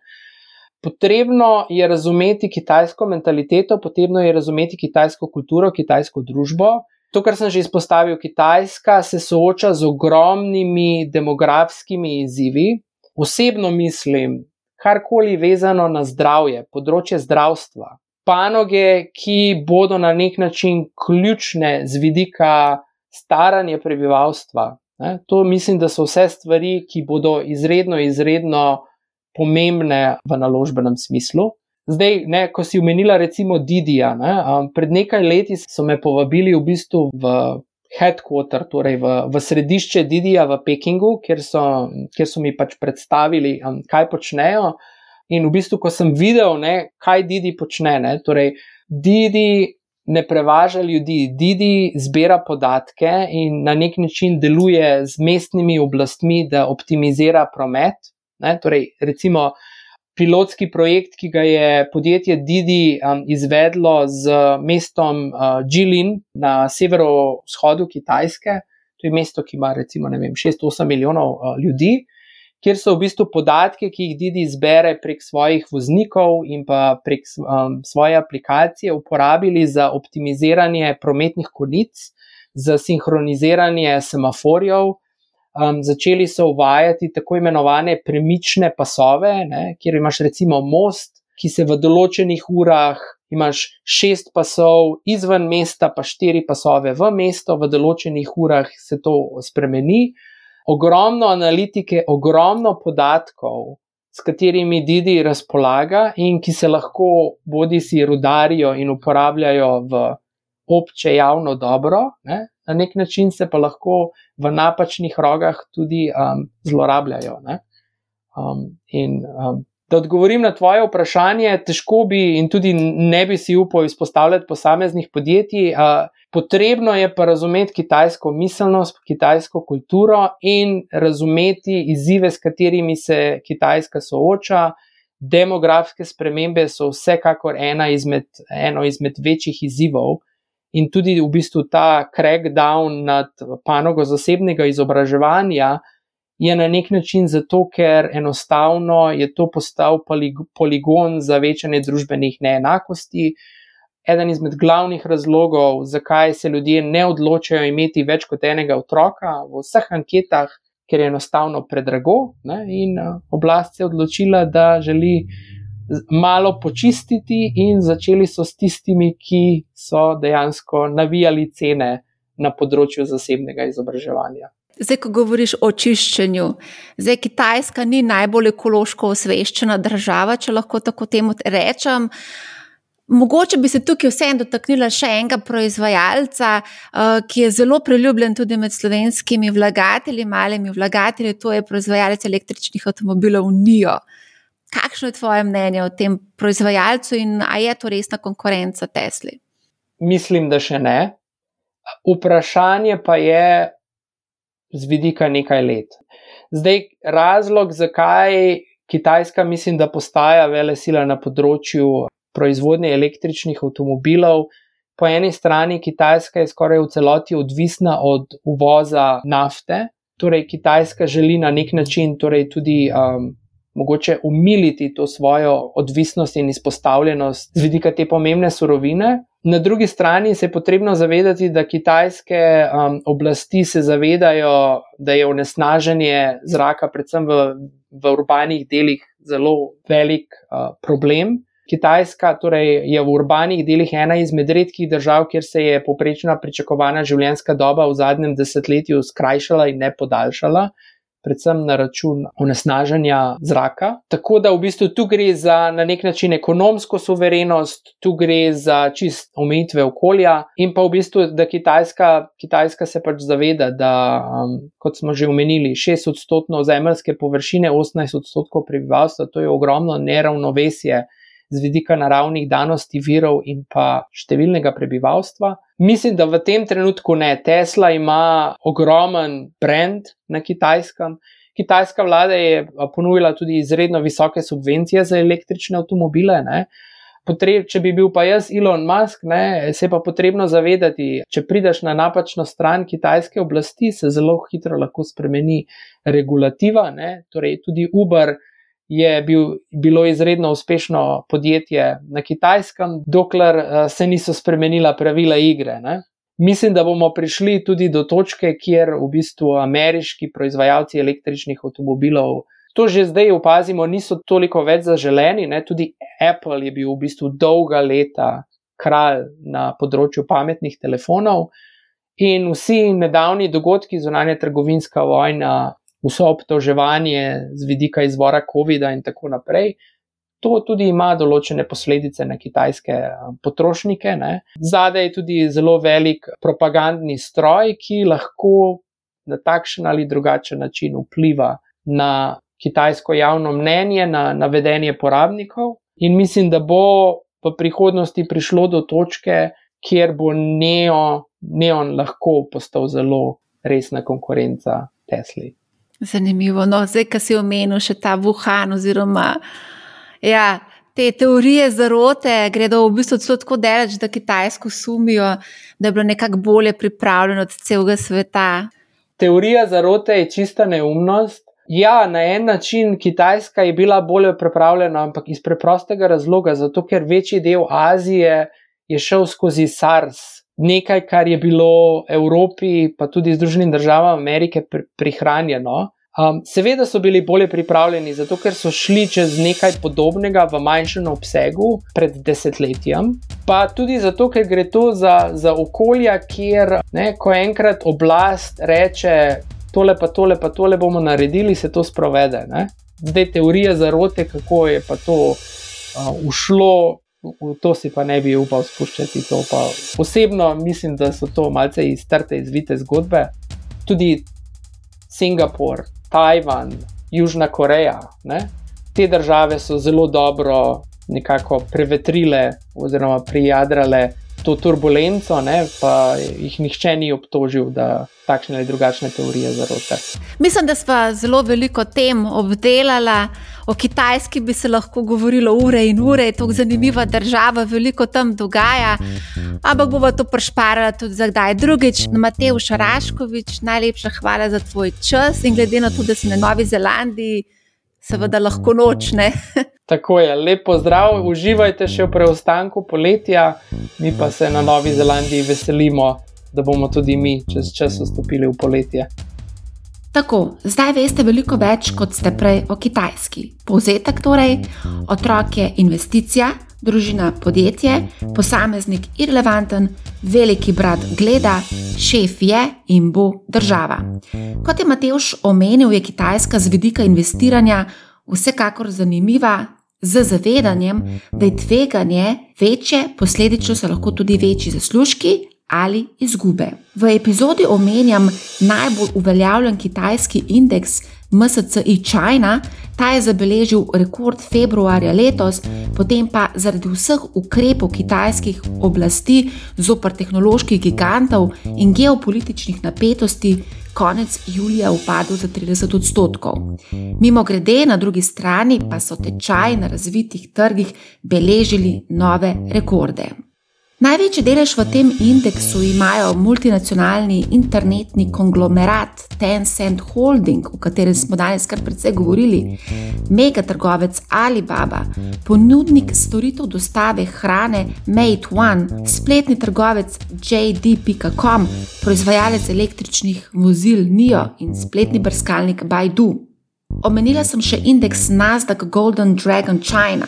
Potrebno je razumeti kitajsko mentaliteto, potrebno je razumeti kitajsko kulturo, kitajsko družbo. To, kar sem že izpostavil, Kitajska se sooča z ogromnimi demografskimi izzivi. Osebno mislim, karkoli vezano na zdravje, področje zdravstva, panoge, ki bodo na nek način ključne z vidika staranja prebivalstva. Ne? To mislim, da so vse stvari, ki bodo izredno, izredno pomembne v naložbenem smislu. Zdaj, ne, ko si umenila recimo Didija, ne, um, pred nekaj leti so me povabili v bistvu v headquarter, torej v, v središče Didija v Pekingu, kjer so, kjer so mi pač predstavili, um, kaj počnejo. In v bistvu, ko sem videl, ne, kaj Didi počne, ne, torej Didi ne prevaža ljudi, Didi zbira podatke in na nek način deluje z mestnimi oblastmi, da optimizira promet. Ne, torej, recimo, pilotski projekt, ki ga je podjetje Didi um, izvedlo z mestom uh, Jilin na severovzhodu Kitajske, to je mesto, ki ima recimo 6-8 milijonov uh, ljudi kjer so v bistvu podatke, ki jih Didi zbere prek svojih voznikov in pa prek um, svoje aplikacije, uporabili za optimiziranje prometnih konic, za sinhroniziranje semaforjev. Um, začeli so uvajati tako imenovane premične pasove, ne, kjer imaš recimo most, ki se v določenih urah imaš šest pasov izven mesta, pa štiri pasove v mesto, v določenih urah se to spremeni ogromno analitike, ogromno podatkov, s katerimi Didi razpolaga in ki se lahko bodi si rudarijo in uporabljajo v obče javno dobro, ne? na nek način se pa lahko v napačnih rogah tudi um, zlorabljajo. Um, in um, da odgovorim na tvoje vprašanje, težko bi in tudi ne bi si upal izpostavljati posameznih podjetij. Uh, potrebno je pa razumeti kitajsko miselnost, kitajsko kulturo in razumeti izzive, s katerimi se Kitajska sooča. Demografske spremembe so vsekakor ena izmed, eno izmed večjih izzivov, in tudi v bistvu ta crackdown nad panogo zasebnega izobraževanja je na nek način zato, ker enostavno je to postal poligon za večanje družbenih neenakosti. Eden izmed glavnih razlogov, zakaj se ljudje ne odločajo imeti več kot enega otroka, v vseh anketah, ker je enostavno predrago, ne, in oblast se je odločila, da želi malo počistiti, in začeli so s tistimi, ki so dejansko navijali cene na področju zasebnega izobraževanja. Zdaj, ko govoriš o čiščenju, zdaj Kitajska ni najbolj ekološko osveščena država, če lahko tako temu rečem. Mogoče bi se tukaj vseeno dotaknila še enega proizvajalca, eh, ki je zelo priljubljen tudi med slovenskimi vlagatelji, malimi vlagatelji, to je proizvajalec električnih avtomobilov Nijo. Kakšno je tvoje mnenje o tem proizvajalcu in ali je to resna konkurenca Tesli? Mislim, da še ne. Vprašanje pa je, z vidika nekaj let. Zdaj, razlog, zakaj Kitajska, mislim, da postaja vele sila na področju proizvodnje električnih avtomobilov. Po eni strani Kitajska je skoraj v celoti odvisna od uvoza nafte, torej Kitajska želi na nek način torej tudi um, mogoče umiliti to svojo odvisnost in izpostavljenost z vidika te pomembne surovine. Na drugi strani se je potrebno zavedati, da kitajske um, oblasti se zavedajo, da je onesnaženje zraka, predvsem v, v urbanih delih, zelo velik uh, problem. Kitajska torej, je v urbanih delih ena izmed redkih držav, kjer se je poprečna pričakovana življenjska doba v zadnjem desetletju skrajšala in ne podaljšala predvsem na račun onesnaženja zraka. Tako da v bistvu tu gre za na nek način ekonomsko suverenost, tu gre za čist omejitve okolja in pa v bistvu, da Kitajska, Kitajska se pač zaveda, da, um, kot smo že omenili, 6 odstotkov zemeljske površine, 18 odstotkov prebivalstva, to je ogromno neravnovesje z vidika naravnih danosti, virov in pa številnega prebivalstva. Mislim, da v tem trenutku ne. Tesla ima ogromen brand na kitajskem. Kitajska vlada je ponudila tudi izredno visoke subvencije za električne avtomobile. Potreb, če bi bil pa jaz Elon Musk, ne, se pa potrebno zavedati, če prideš na napačno stran kitajske oblasti, se zelo hitro lahko spremeni regulativa. Ne. Torej, tudi Uber je bil, bilo izredno uspešno podjetje na kitajskem, dokler uh, se niso spremenila pravila igre. Ne? Mislim, da bomo prišli tudi do točke, kjer v bistvu ameriški proizvajalci električnih avtomobilov. To že zdaj opazimo, niso toliko več zaželeni. Ne? Tudi Apple je bil v bistvu dolga leta kralj na področju pametnih telefonov. In vsi nedavni dogodki, zunanje trgovinska vojna, vso obtoževanje z vidika izvora COVID-a in tako naprej. To tudi ima določene posledice na kitajske eh, potrošnike. Zadaj je tudi zelo velik propagandni stroj, ki lahko na takšen ali drugačen način vpliva na kitajsko javno mnenje, na navedenje porabnikov. In mislim, da bo v prihodnosti prišlo do točke, kjer bo Neo, Neon lahko postal zelo resna konkurenca Tesli. Zanimivo. No, zdaj, ki si omenil še ta Wuhan, oziroma ja, te teorije zarote, gredo v bistvu celo tako daleč, da Kitajsko sumijo, da je bilo nekako bolje pripravljeno od celega sveta. Teorija zarote je čista neumnost. Ja, na en način Kitajska je bila bolje pripravljena, ampak iz preprostega razloga, zato ker večji del Azije je šel skozi SARS, nekaj, kar je bilo Evropi, pa tudi Združenim državam Amerike prihranjeno. Um, seveda so bili bolje pripravljeni, zato ker so šli čez nekaj podobnega v manjšem obsegu pred desetletjem, pa tudi zato, ker gre to za, za okolja, kjer, ne, ko enkrat oblast reče: tole pa tole pa tole bomo naredili, se to sprovede. Ne. Zdaj teorija zarote, kako je pa to uh, ušlo v to si pa ne bi upal spuščati. Osebno mislim, da so to malce iztrte, izvite zgodbe. Tudi Singapur, Tajvan, Južna Koreja, ne? te države so zelo dobro nekako prevetrile oziroma prijadrale to turbulenco, ne, pa jih nihče ni obtožil, da takšne ali drugačne teorije zarote. Mislim, da smo zelo veliko tem obdelali. O Kitajski bi se lahko govorilo ure in ure, je to zanimiva država, veliko tam dogaja. Ampak bomo to prešparali tudi za kdaj drugič. Matej Šaraškovič, najlepša hvala za tvoj čas in glede na to, da si na Novi Zelandiji seveda lahko nočne. Tako je, lepo zdrav, uživajte še v preostanku poletja, mi pa se na Novi Zelandiji veselimo, da bomo tudi mi čez čas vstopili v poletje. Tako, zdaj veste veliko več, kot ste prej o Kitajski. Povzetek torej: otrok je investicija, družina podjetje, posameznik irrelevanten, veliki brat gleda, šef je in bo država. Kot je Mateoš omenil, je Kitajska z vidika investiranja vsekakor zanimiva. Z zavedanjem, da je tveganje večje, posledično so lahko tudi večji zaslužki ali izgube. V epizodi omenjam najbolj uveljavljen kitajski indeks MSCI China, ta je zabeležil rekord februarja letos, potem pa zaradi vseh ukrepov kitajskih oblasti zoper tehnoloških gigantov in geopolitičnih napetosti. Konec julija upadel za 30 odstotkov. Mimo grede, na drugi strani pa so tečaji na razvitih trgih beležili nove rekorde. Največji delež v tem indeksu imajo multinacionalni internetni konglomerat Tencent Holding, o katerem smo danes kar precej govorili, megatrgovec Alibaba, ponudnik storitev dostave hrane Mate One, spletni trgovec JD.com, proizvajalec električnih vozil NIO in spletni brskalnik Baidu. Omenila sem še indeks Nasdaq Golden Dragon China.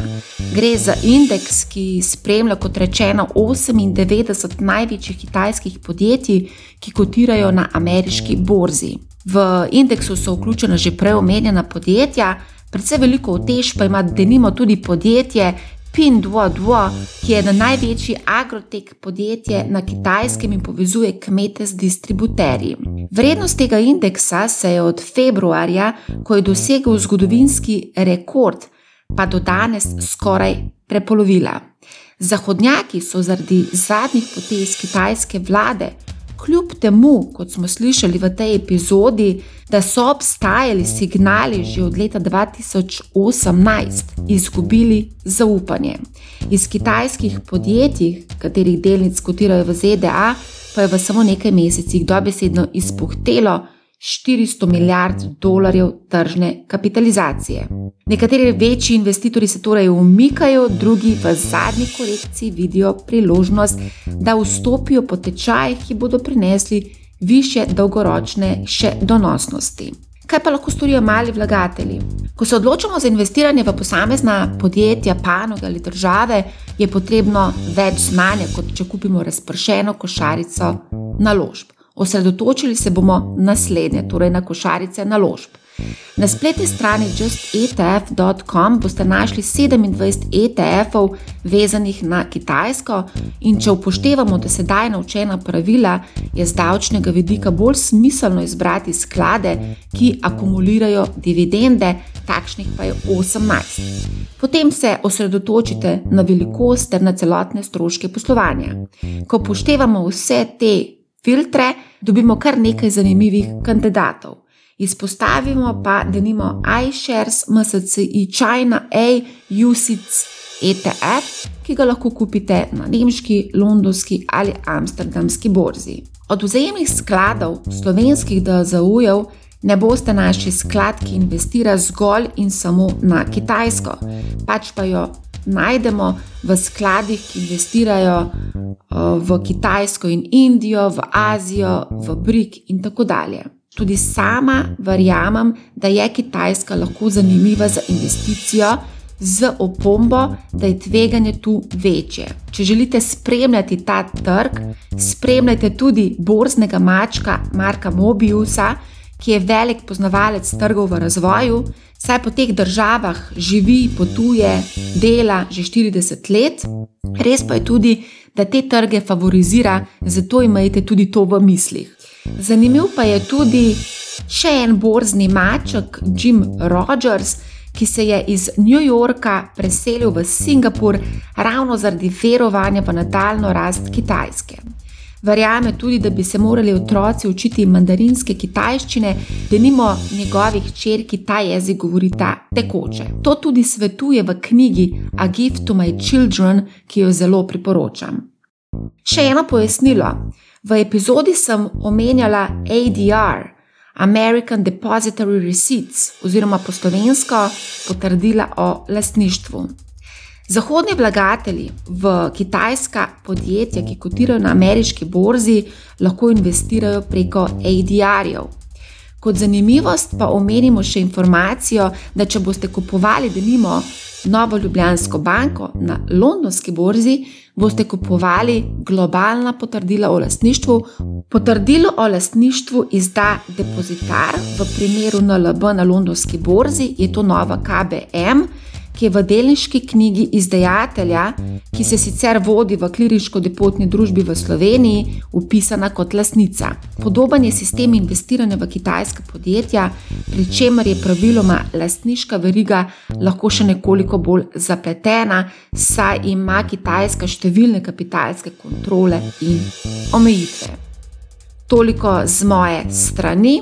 Gre za indeks, ki spremlja, kot rečeno, 98 največjih kitajskih podjetij, ki kotirajo na ameriški borzi. V indeksu so vključena že prej omenjena podjetja, predvsej veliko otež pa ima denimo tudi podjetje Pinduoduo, ki je največji agrotek podjetje na kitajskem in povezuje kmete z distributerji. Vrednost tega indeksa se je od februarja, ko je dosegel zgodovinski rekord, pa do danes skoraj prepolovila. Zahodnjaki so zaradi zadnjih potez kitajske vlade kljub temu, kot smo slišali v tej epizodi, da so obstajali signali že od leta 2018, izgubili zaupanje. Iz kitajskih podjetij, katerih delnic kotirajo v ZDA, pa je v samo nekaj mesecih dobesedno izpuhtelo. 400 milijard dolarjev tržne kapitalizacije. Nekateri večji investitorji se torej umikajo, drugi v zadnji korekciji vidijo priložnost, da vstopijo po tečajih, ki bodo prinesli više dolgoročne še donosnosti. Kaj pa lahko storijo mali vlagatelji? Ko se odločamo za investiranje v posamezna podjetja, panoge ali države, je potrebno več znanja, kot če kupimo razpršeno košarico naložb. Osredotočili se bomo na naslednje, torej na košarice naložb. Na spletni strani justetf.com boste našli 27 ETF-ov vezanih na Kitajsko in če upoštevamo do sedaj naučena pravila, je z davčnega vidika bolj smiselno izbrati sklade, ki akumulirajo dividende, takšnih pa je 18. Potem se osredotočite na velikost ter na celotne stroške poslovanja. Ko upoštevamo vse te filtre, dobimo kar nekaj zanimivih kandidatov. Izpostavimo pa, da nimamo iShares, MSCI, China, A, UCITS, ETF, ki ga lahko kupite na nemški, londonski ali amsterdamski borzi. Od vzajemnih skladov slovenskih DZU-jev ne boste našli sklad, ki investira zgolj in samo na Kitajsko, pač pa jo najdemo v skladih, ki investirajo v Kitajsko in Indijo, v Azijo, v Brik in tako dalje. Tudi sama verjamem, da je Kitajska lahko zanimiva za investicijo. Z opombo, da je tveganje tu večje. Če želite spremljati ta trg, spremljajte tudi borznega mačka Marka Mobiusa, ki je velik poznavalec trgov v razvoju, saj po teh državah živi, potuje, dela že 40 let. Res pa je tudi, da te trge favorizira, zato imejte tudi to v mislih. Zanimiv pa je tudi še en borzni maček, Jim Rogers, ki se je iz New Yorka preselil v Singapur ravno zaradi verovanja v nadaljno rast Kitajske. Verjame tudi, da bi se morali otroci učiti mandarinske kitajščine, da nimo njegovih črki ta jezik govorita tekoče. To tudi svetuje v knjigi A Gift to My Children, ki jo zelo priporočam. Še eno pojasnilo. V epizodi sem omenjala ADR, American Depository Receipts, oziroma po slovensko potrdila o lastništvu. Zahodni vlagatelji v kitajska podjetja, ki kotirajo na ameriški borzi, lahko investirajo preko ADR-jev. Kot zanimivost pa omenimo še informacijo, da če boste kupovali denimo Novo Ljubljansko banko na londonski borzi, boste kupovali globalna potrdila o lastništvu. Potrdilo o lastništvu izda depozitar, v primeru NLB na londonski borzi je to nova KBM ki je v delniški knjigi izdajatelja, ki se sicer vodi v kliriško depotni družbi v Sloveniji, upisana kot lasnica. Podoben je sistem investiranja v kitajska podjetja, pri čemer je praviloma lastniška veriga lahko še nekoliko bolj zapletena, saj ima Kitajska številne kapitalske kontrole in omejitve. Toliko z moje strani.